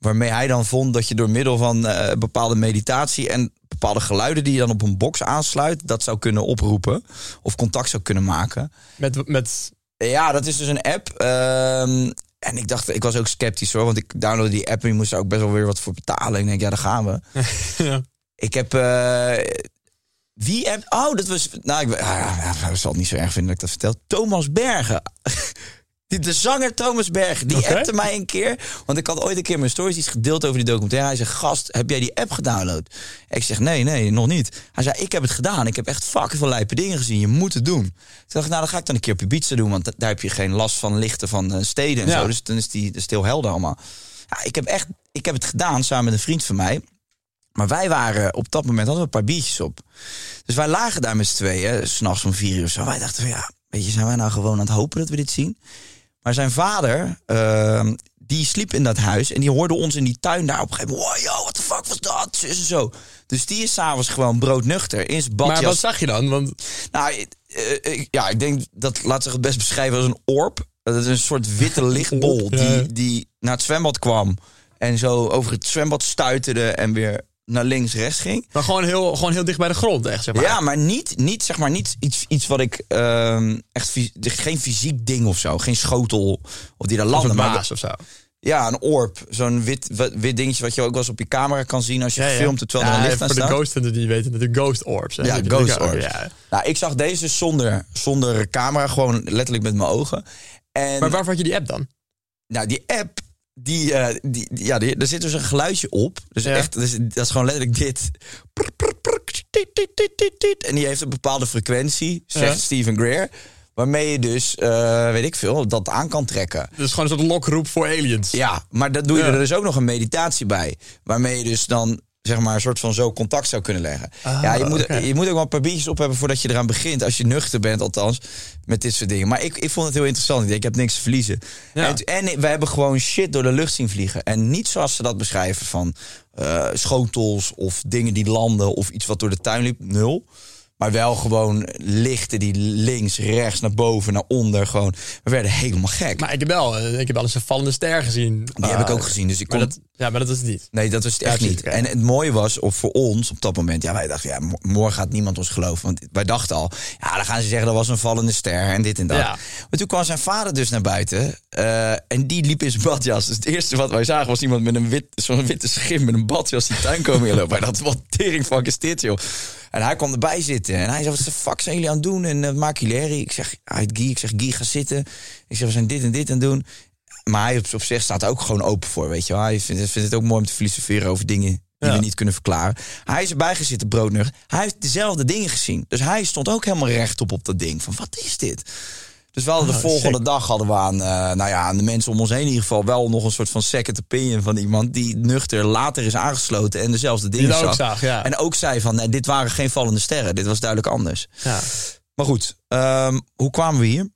waarmee hij dan vond dat je door middel van eh, bepaalde meditatie en bepaalde geluiden die je dan op een box aansluit, dat zou kunnen oproepen of contact zou kunnen maken.
Met, met,
Ja, dat is dus een app. ehm, en ik dacht, ik was ook sceptisch hoor, want ik downloadde die app en je moest daar ook best wel weer wat voor betalen. Ik denk, ja, daar gaan we. *laughs*
ja.
Ik heb. eh, wie app? Oh, dat was. Nou, ik, ah, ja, ik zal het niet zo erg vinden dat ik dat vertel. Thomas Bergen. *laughs* Die- De zanger Thomas Bergen, die
Oké.
appte mij een keer. Want ik had ooit een keer mijn stories iets gedeeld over die documentaire. Hij zegt, gast, heb jij die app gedownload? Ik zeg, nee, nee, nog niet. Hij zei, ik heb het gedaan. Ik heb echt fucking veel lijpe dingen gezien. Je moet het doen. Toen dacht ik, nou, dan ga ik dan een keer op Ibiza doen. Want da- daar heb je geen last van lichten van eh, steden en
Ja.
zo. Dus dan is die is heel helder allemaal. Ja, ik heb echt, ik heb het gedaan samen met een vriend van mij. Maar wij waren op dat moment hadden we een paar biertjes op. Dus wij lagen daar met z'n tweeën, s'nachts om vier uur of zo. Wij dachten van ja, weet je, zijn wij nou gewoon aan het hopen dat we dit zien? Maar zijn vader, ehm, die sliep in dat huis en die hoorde ons in die tuin daar op een gegeven moment. Wow, yo, what the fuck was dat? Zus en zo. Dus die is s'avonds gewoon broodnuchter in zijn
Maar
badjas.
wat zag je dan? Want
Nou, eh, ik- ja, ik denk dat, laat zich het best beschrijven als een orb. Dat is een soort witte *laughs* lichtbol die, die naar het zwembad kwam. En zo over het zwembad stuiterde en weer naar links, rechts ging.
maar gewoon heel, gewoon heel dicht bij de grond, echt, zeg maar.
Ja, maar niet, niet, zeg maar, niet iets, iets wat ik ehm, echt... fys- Geen fysiek ding of zo. Geen schotel of die daar
Of een
Maar
baas of zo.
ja, een orb. Zo'n wit, wit, dingetje wat je ook wel eens op je camera kan zien... als je filmt terwijl er een licht aan
Voor de
staat.
ghost hunters die weten natuurlijk ghost orbs. hè.
Ja, ghost
ook,
orbs.
ja.
Nou, ik zag deze zonder, zonder camera, gewoon letterlijk met mijn ogen. En
Maar waarvoor had je die app dan?
nou, die app, die, eh, die, die- ja, die, er zit dus een geluidje op. Dus
Ja.
echt, dus, dat is gewoon letterlijk dit. En die heeft een bepaalde frequentie, zegt
Ja.
Stephen Greer. Waarmee je dus, eh, weet ik veel, dat aan kan trekken.
Dus gewoon een soort lokroep voor aliens.
Ja, maar dat doe je
Ja.
er dus ook nog een meditatie bij. Waarmee je dus dan zeg maar een soort van zo contact zou kunnen leggen.
Ah,
ja, je moet, je moet ook wel een paar biertjes op hebben voordat je eraan begint. Als je nuchter bent althans, met dit soort dingen. Maar ik, ik vond het heel interessant. Ik denk, ik heb niks te verliezen.
Ja.
En, en we hebben gewoon shit door de lucht zien vliegen. En niet zoals ze dat beschrijven van schotels of dingen die landen of iets wat door de tuin liep. Nul. Maar wel gewoon lichten die links, rechts, naar boven, naar onder. Gewoon, we werden helemaal gek.
Maar ik heb wel, eh, ik heb wel eens een vallende ster gezien.
die heb ik ook gezien. Dus ik
Maar
kon,
dat, ja, maar dat is het niet.
Nee, dat was het echt niet. En het mooie was, of voor ons op dat moment, ja, wij dachten, ja, mo- morgen gaat niemand ons geloven. Want wij dachten al, ja, dan gaan ze zeggen dat was een vallende ster en dit en dat.
Ja.
Maar toen kwam zijn vader dus naar buiten eh, en die liep in zijn badjas. Dus het eerste wat wij zagen was iemand met een wit, zo'n witte schim met een badjas die tuin komen inlopen. *laughs* Wij dachten, wat tering fuck is dit, joh. En hij kwam erbij zitten en hij zei, wat de fuck zijn jullie aan het doen? En uh, maken jullie? Ik zeg, heet Guy. Ik zeg, Guy, ga zitten. Ik zeg, we zijn dit en dit aan het doen. Maar hij op, op zich staat er ook gewoon open voor, weet je wel. Hij vindt, vindt het ook mooi om te filosoferen over dingen die
Ja.
we niet kunnen verklaren. Hij is erbij gezitten, broodnug. Hij heeft dezelfde dingen gezien. Dus hij stond ook helemaal rechtop op dat ding. Van, wat is dit? Dus we hadden de
Oh,
volgende
sick.
dag hadden we aan, eh, nou ja, aan de mensen om ons heen in ieder geval wel nog een soort van second opinion van iemand die nuchter later is aangesloten en dezelfde dingen zag.
zag, ja.
En ook zei van, nee, dit waren geen vallende sterren. Dit was duidelijk anders.
Ja,
Maar goed, ehm, hoe kwamen we hier?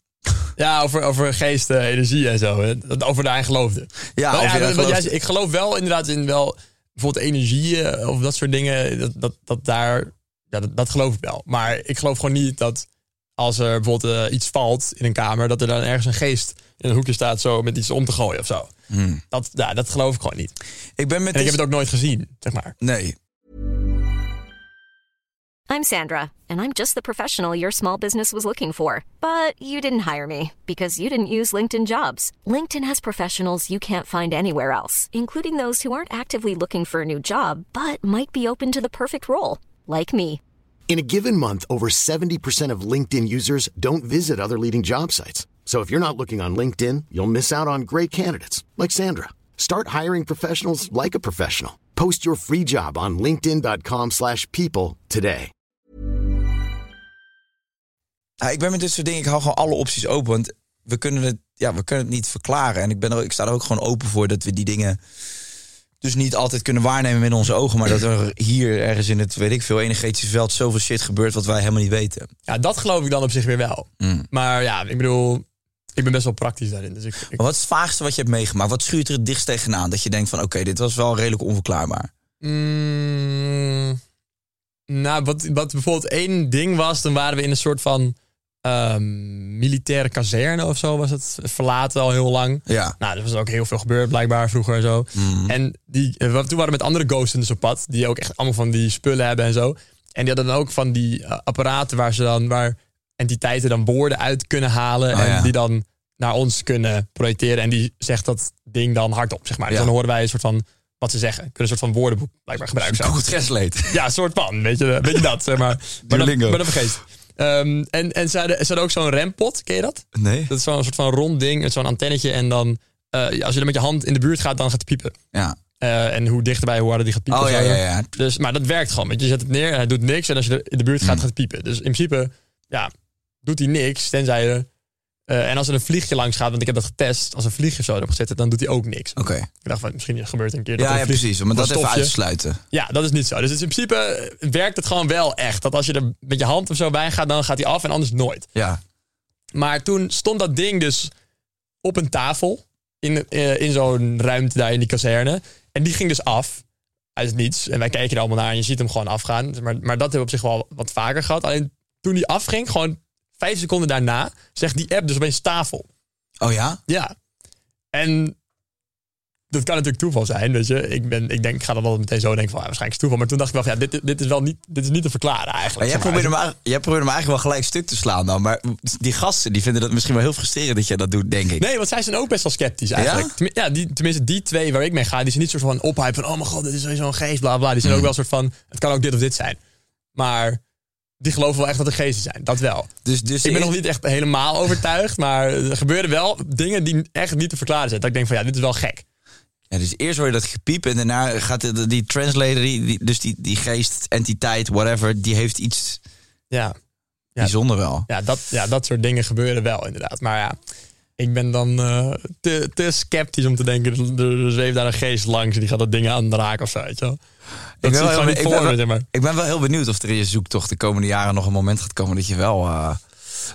ja over, over geest, eh, energie en zo. hè. Dat- Over daarin geloofde.
Ja,
Wel,
daar
jij ik geloof wel inderdaad in wel bijvoorbeeld energieën of dat soort dingen. Dat, dat, dat daar, ja, dat, dat geloof ik wel. Maar ik geloof gewoon niet dat als er bijvoorbeeld eh, iets valt in een kamer, dat er dan ergens een geest in een hoekje staat zo met iets om te gooien of zo.
Hmm.
Dat, ja, dat geloof ik gewoon niet.
Ik ben met
En ik heb het ook nooit gezien, zeg maar.
Nee.
I'm Sandra, and I'm just the professional your small business was looking for. But you didn't hire me because you didn't use LinkedIn jobs. LinkedIn has professionals you can't find anywhere else, including those who aren't actively looking for a new job but might be open to the perfect role, like me.
In a given month, over 70% of LinkedIn users don't visit other leading job sites. So if you're not looking on LinkedIn, you'll miss out on great candidates like Sandra. Start hiring professionals like a professional. Post your free job on linkedin.com/people today.
Ja, ik ben met dit soort dingen, ik hou gewoon alle opties open. Want we kunnen het, ja, we kunnen het niet verklaren. En ik, ben er, ik sta er ook gewoon open voor dat we die dingen dus niet altijd kunnen waarnemen met onze ogen. Maar dat er hier ergens in het, weet ik veel, energetische veld zoveel shit gebeurt wat wij helemaal niet weten.
Ja, dat geloof ik dan op zich weer wel.
Mm.
Maar ja, ik bedoel, ik ben best wel praktisch daarin. Dus ik,
wat is het vaagste wat je hebt meegemaakt? Wat schuurt er het dichtst tegenaan? Dat je denkt van, oké, dit was wel redelijk onverklaarbaar.
Mm, nou, wat, wat bijvoorbeeld één ding was, dan waren we in een soort van ehm, militaire kazerne of zo was het. Verlaten al heel lang.
Ja.
Nou, er was ook heel veel gebeurd blijkbaar vroeger en zo. En die, eh, toen waren we met andere ghosts dus op pad, die ook echt allemaal van die spullen hebben en zo. En die hadden dan ook van die eh, apparaten waar ze dan, waar entiteiten dan woorden uit kunnen halen
Oh,
en
ja.
die dan naar ons kunnen projecteren. En die zegt dat ding dan hardop, zeg maar. Dus
Ja.
dan horen wij een soort van wat ze zeggen. Kunnen een soort van woordenboek blijkbaar gebruiken.
Google Translate.
Ja, een soort van. Weet je, weet je dat, zeg maar. *laughs* Maar dat, maar dat vergeet. Ehm, en en ze, hadden, ze hadden ook zo'n rempot, ken je dat?
Nee.
Dat is zo'n soort van rond ding, met zo'n antennetje. En dan, eh, als je er met je hand in de buurt gaat, dan gaat het piepen.
Ja.
Eh, en hoe dichterbij, hoe harder die gaat piepen.
Oh ja, ja, ja.
Dus, maar dat werkt gewoon. Want je zet het neer, hij doet niks. En als je er in de buurt gaat,
Hmm.
gaat het piepen. Dus in principe, ja, doet hij niks. Tenzij je... eh, en als er een vliegje langs gaat, want ik heb dat getest. Als een vliegje zo erop zet, dan doet hij ook niks.
Oké.
Ik dacht van, misschien gebeurt een keer dat
Ja, ja, precies. Maar dat
een
even
stofje-
uitsluiten.
ja, dat is niet zo. Dus in principe eh, werkt het gewoon wel echt. Dat als je er met je hand of zo bij gaat, dan gaat hij af en anders nooit.
Ja.
Maar toen stond dat ding dus op een tafel in, eh, in zo'n ruimte daar in die kazerne. En die ging dus af uit het niets. En wij kijken er allemaal naar en je ziet hem gewoon afgaan. Maar, maar dat hebben we op zich wel wat vaker gehad. Alleen toen die afging, gewoon vijf seconden daarna, zegt die app dus opeens tafel.
Oh ja?
Ja. En dat kan natuurlijk toeval zijn. Weet je. Ik, ben, ik denk, ik ga dan wel meteen zo denken van ja, waarschijnlijk is het toeval. Maar toen dacht ik wel van ja, dit, dit is wel niet, dit is niet te verklaren
Maar
eigenlijk.
jij,
zeg maar.
hem, eigenlijk- jij probeerde hem eigenlijk wel gelijk stuk te slaan dan. Maar die gasten die vinden dat misschien wel heel frustrerend dat jij dat doet, denk ik.
Nee, want zij zijn ook best wel sceptisch eigenlijk.
Ja?
Ja, die, tenminste die twee waar ik mee ga, die zijn niet soort van ophype van... oh mijn god, dit is sowieso een geest, bla bla. Die zijn ook wel een soort van, het kan ook dit of dit zijn. Maar die geloven wel echt dat er geesten zijn, dat wel.
Dus, dus
Ik ben nog niet echt helemaal overtuigd, maar er gebeuren wel dingen die echt niet te verklaren zijn. Dat ik denk van ja, dit is wel gek.
Ja, dus eerst hoor je dat gepiep en daarna gaat de, die translator, die, die- dus die, die geest, entiteit, whatever, die heeft iets
Ja, Ja.
bijzonder wel.
ja, dat, ja, dat soort dingen gebeuren wel inderdaad. Maar ja, ik ben dan eh, te, te sceptisch om te denken... er zweeft daar een geest langs en die gaat dat ding aanraken of zo, weet je wel. Dat
ben
zie ik
wel
voor
ben wel-
zeg maar.
Ik ben wel heel benieuwd of er in je zoektocht de komende jaren nog een moment gaat komen dat je wel, eh,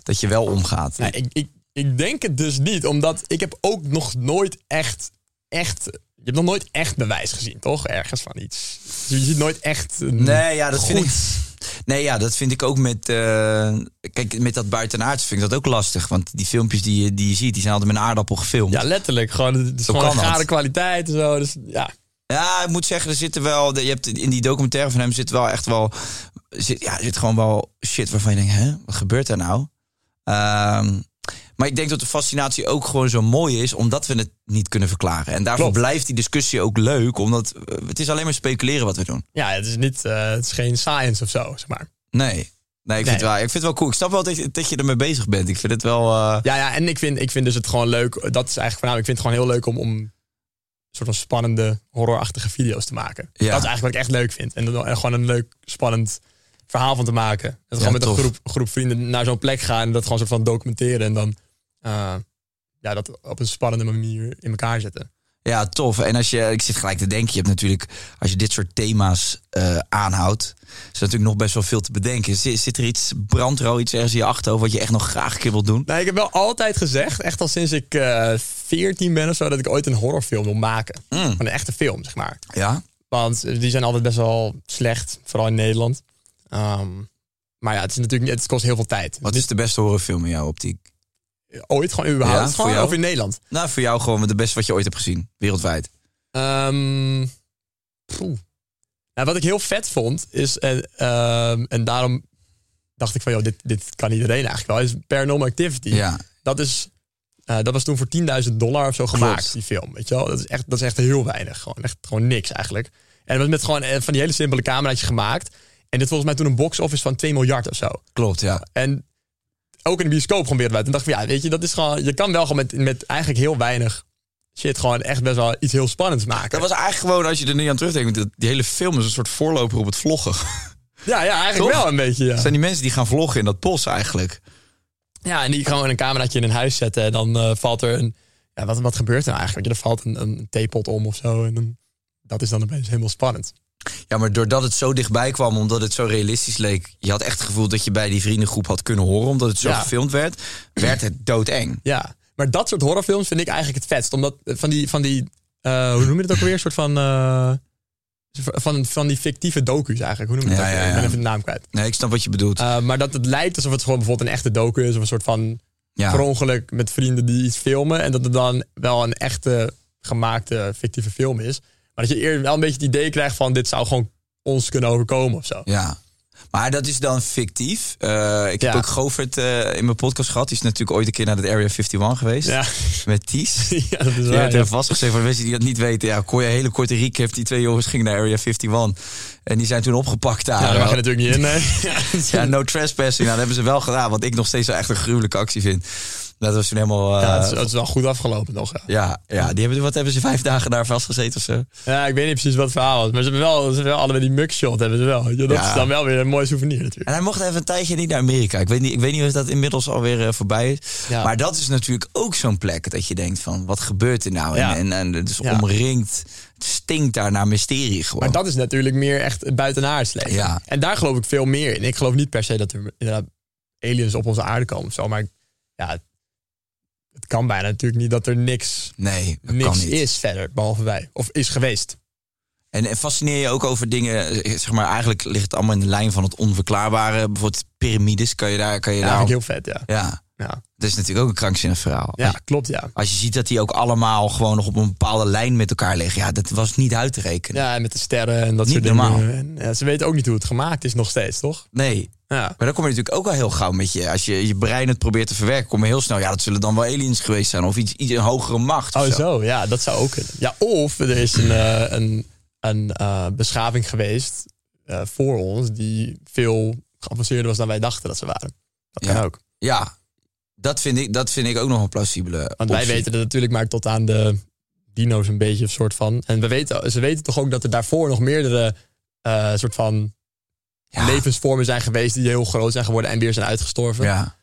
dat je wel omgaat.
Nee, ik, ik, ik denk het dus niet, omdat ik heb ook nog nooit echt, echt... Je hebt nog nooit echt bewijs gezien, toch? Ergens van iets. Je ziet nooit echt...
Nee, ja, dat vind
Goed.
ik. Nee, ja, dat vind ik ook met. eh, kijk, met dat buitenaards vind ik dat ook lastig. Want die filmpjes die je, die je ziet, die zijn altijd met een aardappel gefilmd.
Ja, letterlijk. Gewoon, het is
Zo
gewoon een gare kwaliteit en zo. Dus ja,
Ja, ik moet zeggen, er zitten wel. Je hebt in die documentaire van hem zit wel echt wel. Zit, ja, er zit gewoon wel shit waarvan je denkt, hè, wat gebeurt er nou? Ehm, maar ik denk dat de fascinatie ook gewoon zo mooi is, omdat we het niet kunnen verklaren. En daarvoor
Klopt.
blijft die discussie ook leuk, omdat eh, het is alleen maar speculeren wat we doen.
ja het is niet... eh, het is geen science of zo, zeg maar.
Nee. Nee, ik vind, Het, wel, ik vind het wel cool. Ik snap wel dat je, dat je ermee bezig bent. Ik vind het wel. eh,
Ja, ja, en ik vind, ik vind dus het gewoon leuk. Dat is eigenlijk voornamelijk. Ik vind het gewoon heel leuk om, om soort van spannende, horrorachtige video's te maken.
Ja.
Dat is eigenlijk wat ik echt leuk vind. En gewoon een leuk, spannend verhaal van te maken. En
Ja,
gewoon met
tof.
een groep, groep vrienden naar zo'n plek gaan en dat gewoon soort van documenteren. En dan eh, ja, dat op een spannende manier in elkaar zetten.
Ja, tof. En als je, ik zit gelijk te denken, je hebt natuurlijk, als je dit soort thema's uh, aanhoudt, is er natuurlijk nog best wel veel te bedenken. Zit, zit er iets, brandt al iets ergens in je achterhoofd wat je echt nog graag een keer wilt doen?
Nee, ik heb wel altijd gezegd, echt al sinds ik uh, 14 ben of zo, dat ik ooit een horrorfilm wil maken.
Mm.
Van een echte film, zeg maar.
Ja?
Want die zijn altijd best wel slecht, vooral in Nederland. Um, maar ja, het is natuurlijk het kost heel veel tijd.
Wat is de beste horrorfilm in jouw optiek?
Ooit gewoon überhaupt? Gewoon,
jou?
of in Nederland?
Nou, voor jou gewoon de beste wat je ooit hebt gezien, wereldwijd.
Um, nou, wat ik heel vet vond, is, en, um, en daarom dacht ik van, joh, dit, dit kan iedereen eigenlijk wel, is Paranormal Activity.
Ja.
Dat, is, uh, dat was toen voor 10.000 dollar of zo gemaakt, die film. Weet je wel? Dat, is echt, dat is echt heel weinig. Gewoon, echt, gewoon niks eigenlijk. En het was met gewoon van die hele simpele cameraatje gemaakt. En dit volgens mij toen een box office van 2 miljard of zo.
Klopt, ja.
En ook in de bioscoop gewoon wereldwijd. En dacht ik van, ja, weet je, dat is gewoon, je kan wel gewoon met, met eigenlijk heel weinig shit gewoon echt best wel iets heel spannends maken.
Dat was eigenlijk gewoon, als je er nu aan terugdenkt, die hele film is een soort voorloper op het vloggen. *laughs*
Ja, ja eigenlijk
Toch?
wel een beetje, ja.
Het zijn die mensen die gaan vloggen in dat bos eigenlijk.
Ja, en die gewoon een cameraatje in een huis zetten en dan uh, valt er een... Ja, wat, wat gebeurt er nou eigenlijk? Er valt een, een theepot om of zo en dan, dat is dan opeens helemaal spannend.
Ja, maar doordat het zo dichtbij kwam, omdat het zo realistisch leek... je had echt het gevoel dat je bij die vriendengroep had kunnen horen... omdat het zo
Ja.
gefilmd werd, werd het doodeng.
Ja, maar dat soort horrorfilms vind ik eigenlijk het vetst. Omdat van die, van die uh, hoe noem je dat ook alweer? Een soort van, uh, van, van die fictieve docu's eigenlijk. Hoe noem je dat?
Ja?
Ik ben even de naam kwijt.
Nee, ik snap wat je bedoelt.
Uh, maar dat het lijkt alsof het gewoon bijvoorbeeld een echte docu is. Of een soort van
ja.
per ongeluk met vrienden die iets filmen. En dat het dan wel een echte gemaakte fictieve film is. Maar dat je eerder wel een beetje het idee krijgt van dit zou gewoon ons kunnen overkomen of zo.
ja. Maar dat is dan fictief. Uh, ik heb
Ja.
ook Govert uh, in mijn podcast gehad. Die is natuurlijk ooit een keer naar het Area 51 geweest.
Ja,
Met Ties. *laughs*
ja dat is
Die
waar.
heeft
ja.
vastgezegd voor de mensen die dat niet weten. Ja, kon je een hele korte recap. Die twee jongens gingen naar Area 51. En die zijn toen opgepakt daar.
Ja, daar mag je natuurlijk niet in. Nee. *laughs* *laughs* Ja,
no trespassing. Nou, dat hebben ze wel gedaan. Wat ik nog steeds wel echt een gruwelijke actie vind. Dat was toen helemaal...
Ja, het, is, het is wel goed afgelopen nog. Ja.
ja, ja, die hebben, wat hebben ze vijf dagen daar vastgezeten of zo?
ja, ik weet niet precies wat het verhaal was. Maar ze hebben wel, ze hebben wel allebei die mugshot. Hebben ze wel. Ja, dat
Ja.
is dan wel weer een mooi souvenir natuurlijk.
En hij mocht even een tijdje niet naar Amerika. Ik weet niet, ik weet niet of dat inmiddels alweer uh, voorbij is.
Ja.
Maar dat is natuurlijk ook zo'n plek dat je denkt van... wat gebeurt er nou?
Ja.
En, en, en
Ja.
omringd. Het stinkt daar naar mysterie gewoon.
Maar dat is natuurlijk meer echt buitenaards leven.
Ja.
En daar geloof ik veel meer in. Ik geloof niet per se dat er inderdaad aliens op onze aarde komen of zo. Maar ja, het, kan bijna natuurlijk niet dat er niks,
nee,
niks is verder, behalve wij. Of is geweest.
En, en fascineer je ook over dingen, zeg maar, eigenlijk ligt het allemaal in de lijn van het onverklaarbare. Bijvoorbeeld piramides, kan je daar, kan je
Ja,
daar...
vind ik heel vet, ja.
Ja,
Ja,
dat is natuurlijk ook een krankzinnig verhaal.
ja klopt, ja.
Als je ziet dat die ook allemaal gewoon nog op een bepaalde lijn met elkaar liggen. Ja, dat was niet uit te rekenen.
Ja, en met de sterren en dat
Niet
soort
normaal.
dingen. En, ja, ze weten ook niet hoe het gemaakt is nog steeds, toch?
Nee.
Ja.
Maar dan kom je natuurlijk ook al heel gauw met je. Als je je brein het probeert te verwerken, kom je heel snel. Ja, dat zullen dan wel aliens geweest zijn. Of iets, iets een hogere macht.
Oh,
zo.
zo, ja, dat zou ook kunnen. Ja, of er is een, eh, een, een eh, beschaving geweest eh, voor ons die veel geavanceerder was dan wij dachten dat ze waren. Dat
Ja.
kan ook.
Ja, dat vind, ik, dat vind ik ook nog een plausibele
Want wij weten het natuurlijk maar tot aan de dino's een beetje, een soort van. En we weten, ze weten toch ook dat er daarvoor nog meerdere eh, soort van
Ja.
levensvormen zijn geweest die heel groot zijn geworden en weer zijn uitgestorven.
Ja.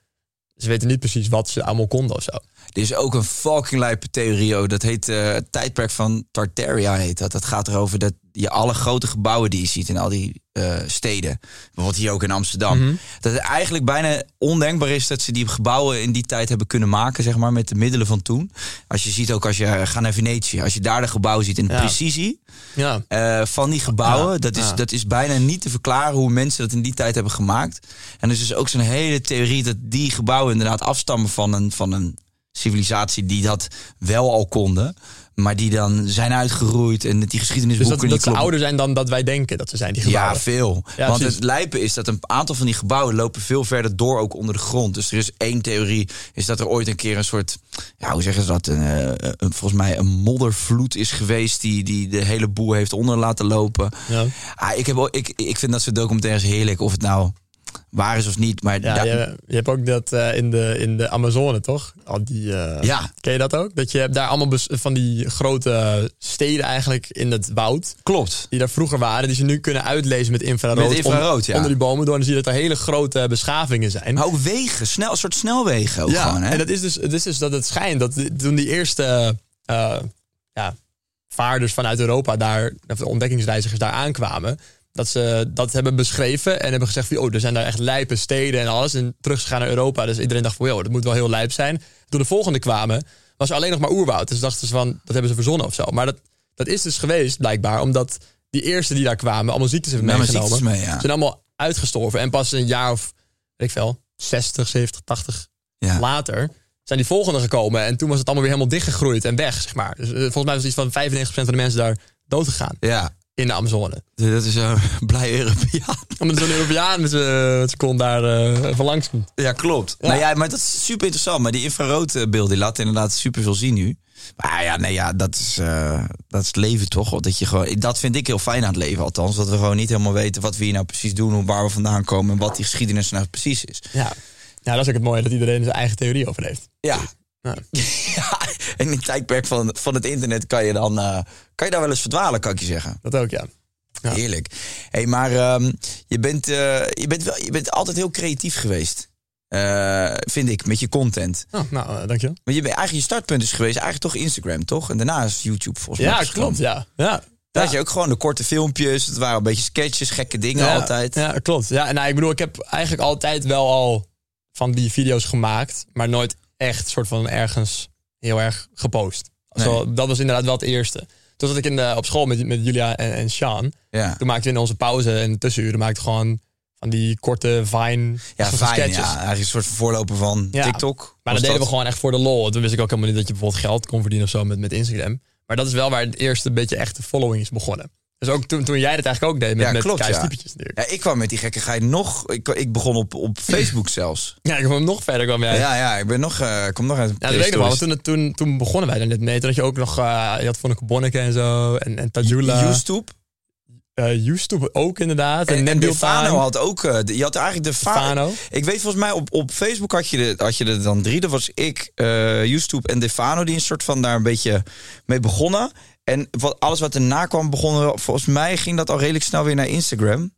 Ze weten niet precies wat ze allemaal konden of zo.
Er is ook een fucking lijpe theorie. oh, Dat heet eh, het tijdperk van Tartaria. Heet dat. dat gaat erover dat je alle grote gebouwen die je ziet in al die eh, steden. Bijvoorbeeld hier ook in Amsterdam.
Mhm.
Dat het eigenlijk bijna ondenkbaar is dat ze die gebouwen in die tijd hebben kunnen maken. Zeg maar, met de middelen van toen. Als je ziet ook als je eh, gaat naar Venetië. Als je daar de gebouwen ziet in de
Ja.
precisie.
Ja,
eh, van die gebouwen.
Ja,
Dat, is, dat is bijna niet te verklaren hoe mensen dat in die tijd hebben gemaakt. En er is dus ook zo'n hele theorie dat die gebouwen inderdaad afstammen van een, van een civilisatie die dat wel al konden. Maar die dan zijn uitgeroeid en die
dus
geschiedenisboeken
dat, dat
die
ze ouder zijn dan dat wij denken dat ze zijn, die
Ja,
gebouwen.
veel.
Ja,
Want
precies.
het lijpen is dat een aantal van die gebouwen lopen veel verder door ook onder de grond. Dus er is één theorie, is dat er ooit een keer een soort, ja, hoe zeggen ze dat? Een, eh, een- volgens mij een moddervloed is geweest die, die de hele boel heeft onder laten lopen.
Ja.
Ah, ik, heb, ik, ik vind dat soort documentaires heerlijk. Of het nou waar is of niet. Maar
Ja, je, je hebt ook dat eh, in, de, in de Amazone, toch? Al die, eh,
Ja.
Ken je dat ook? Dat je hebt daar allemaal van die grote steden eigenlijk in het woud.
klopt.
Die daar vroeger waren, die ze nu kunnen uitlezen met infrarood.
Met infrarood,
on-
ja.
Onder die bomen door. En dan zie je dat er hele grote beschavingen zijn.
Maar ook wegen, snel, een soort snelwegen ook
ja,
gewoon. Hè?
en dat is, dus, het is dus dat het schijnt dat toen die eerste eh, ja, vaarders vanuit Europa daar, of de ontdekkingsreizigers daar aankwamen, dat ze dat hebben beschreven en hebben gezegd van, oh, er zijn daar echt lijpe steden en alles. En terug gaan naar Europa. Dus iedereen dacht van, joh, dat moet wel heel lijp zijn. Toen de volgende kwamen, was er alleen nog maar oerwoud. Dus dachten ze van, dat hebben ze verzonnen of zo. Maar dat, dat is dus geweest, blijkbaar, omdat die eerste die daar kwamen allemaal ziektes hebben
Ja,
meegenomen.
mee, ja.
Zijn allemaal uitgestorven. En pas een jaar of, weet ik veel, 60, 70, 80
Ja.
later zijn die volgende gekomen. En toen was het allemaal weer helemaal dichtgegroeid en weg, zeg maar. Dus eh, volgens mij was iets van 95% van de mensen daar dood gegaan
Ja,
in de Amazone. *laughs*
dat is een blij Europeaan.
Omdat zo'n Europeaan met zijn kont daar eh even langs komt.
Ja, klopt.
Ja.
Nou ja, maar dat is super interessant. Maar die infraroodbeelden die laten inderdaad super veel zien nu. Maar ja, nee, ja, dat is, eh, dat is het leven toch? Dat, je gewoon, dat vind ik heel fijn aan het leven althans. Dat we gewoon niet helemaal weten wat we hier nou precies doen... hoe waar we vandaan komen en wat die geschiedenis nou precies is.
Ja. ja, dat is ook het mooie dat iedereen zijn eigen theorie over heeft.
Ja. *laughs*
Ja.
in het tijdperk van, van het internet kan je dan eh, kan je daar wel eens verdwalen, kan ik je zeggen.
Dat ook, ja. Ja.
Heerlijk. Hey, maar ehm, je, bent, eh, je, bent wel, je bent altijd heel creatief geweest. Eh, vind ik, met je content.
Oh, nou, dankjewel.
Maar je bent eigenlijk je startpunt is geweest, eigenlijk toch Instagram, toch? En daarna is YouTube volgens mij.
Ja, klopt, ja. ja.
Daar had je ook gewoon de korte filmpjes. Het waren een beetje sketches, gekke dingen
ja,
altijd.
Ja, klopt. Ja, en nou, ik bedoel, ik heb eigenlijk altijd wel al van die video's gemaakt, maar nooit echt soort van ergens heel erg gepost. Zo, dat was inderdaad wel het eerste. Toen zat ik in de, op school met, met Julia en, en Sean.
Ja,
Toen maakten we in onze pauze en tussenuren maakten we gewoon van die korte Vine
ja
sketches.
Ja, eigenlijk een soort voorloper van
Ja.
TikTok.
Maar dat deden we gewoon echt voor de lol. Toen wist ik ook helemaal niet dat je bijvoorbeeld geld kon verdienen of zo met, met Instagram. Maar dat is wel waar het eerste beetje echte following is begonnen. Dus ook toen, toen jij dat eigenlijk ook deed met,
Ja,
met
klopt, ja.
natuurlijk.
Ja, ik kwam met die gekkigheid nog. Ik, ik begon op, op Facebook *laughs* zelfs.
Ja, ik kwam nog verder kwam jij.
Ja, ja, ik ben nog, eh, kom nog uit.
Ja, dat weet ik nog wel. Want toen, toen, toen begonnen wij daar net mee. Toen had je ook nog, eh, je had Vonneke Bonneke en zo. En, en Tajula.
YouTube.
Uh, YouTube ook inderdaad. En,
En, Defano had ook. eh, de- je had eigenlijk de Fa-
Defano.
Ik weet volgens mij op, op Facebook had je, de, had je er dan drie. Dat was ik, eh YouTube en Defano die een soort van daar een beetje mee begonnen. En wat, alles wat erna kwam begonnen, volgens mij ging dat al redelijk snel weer naar Instagram.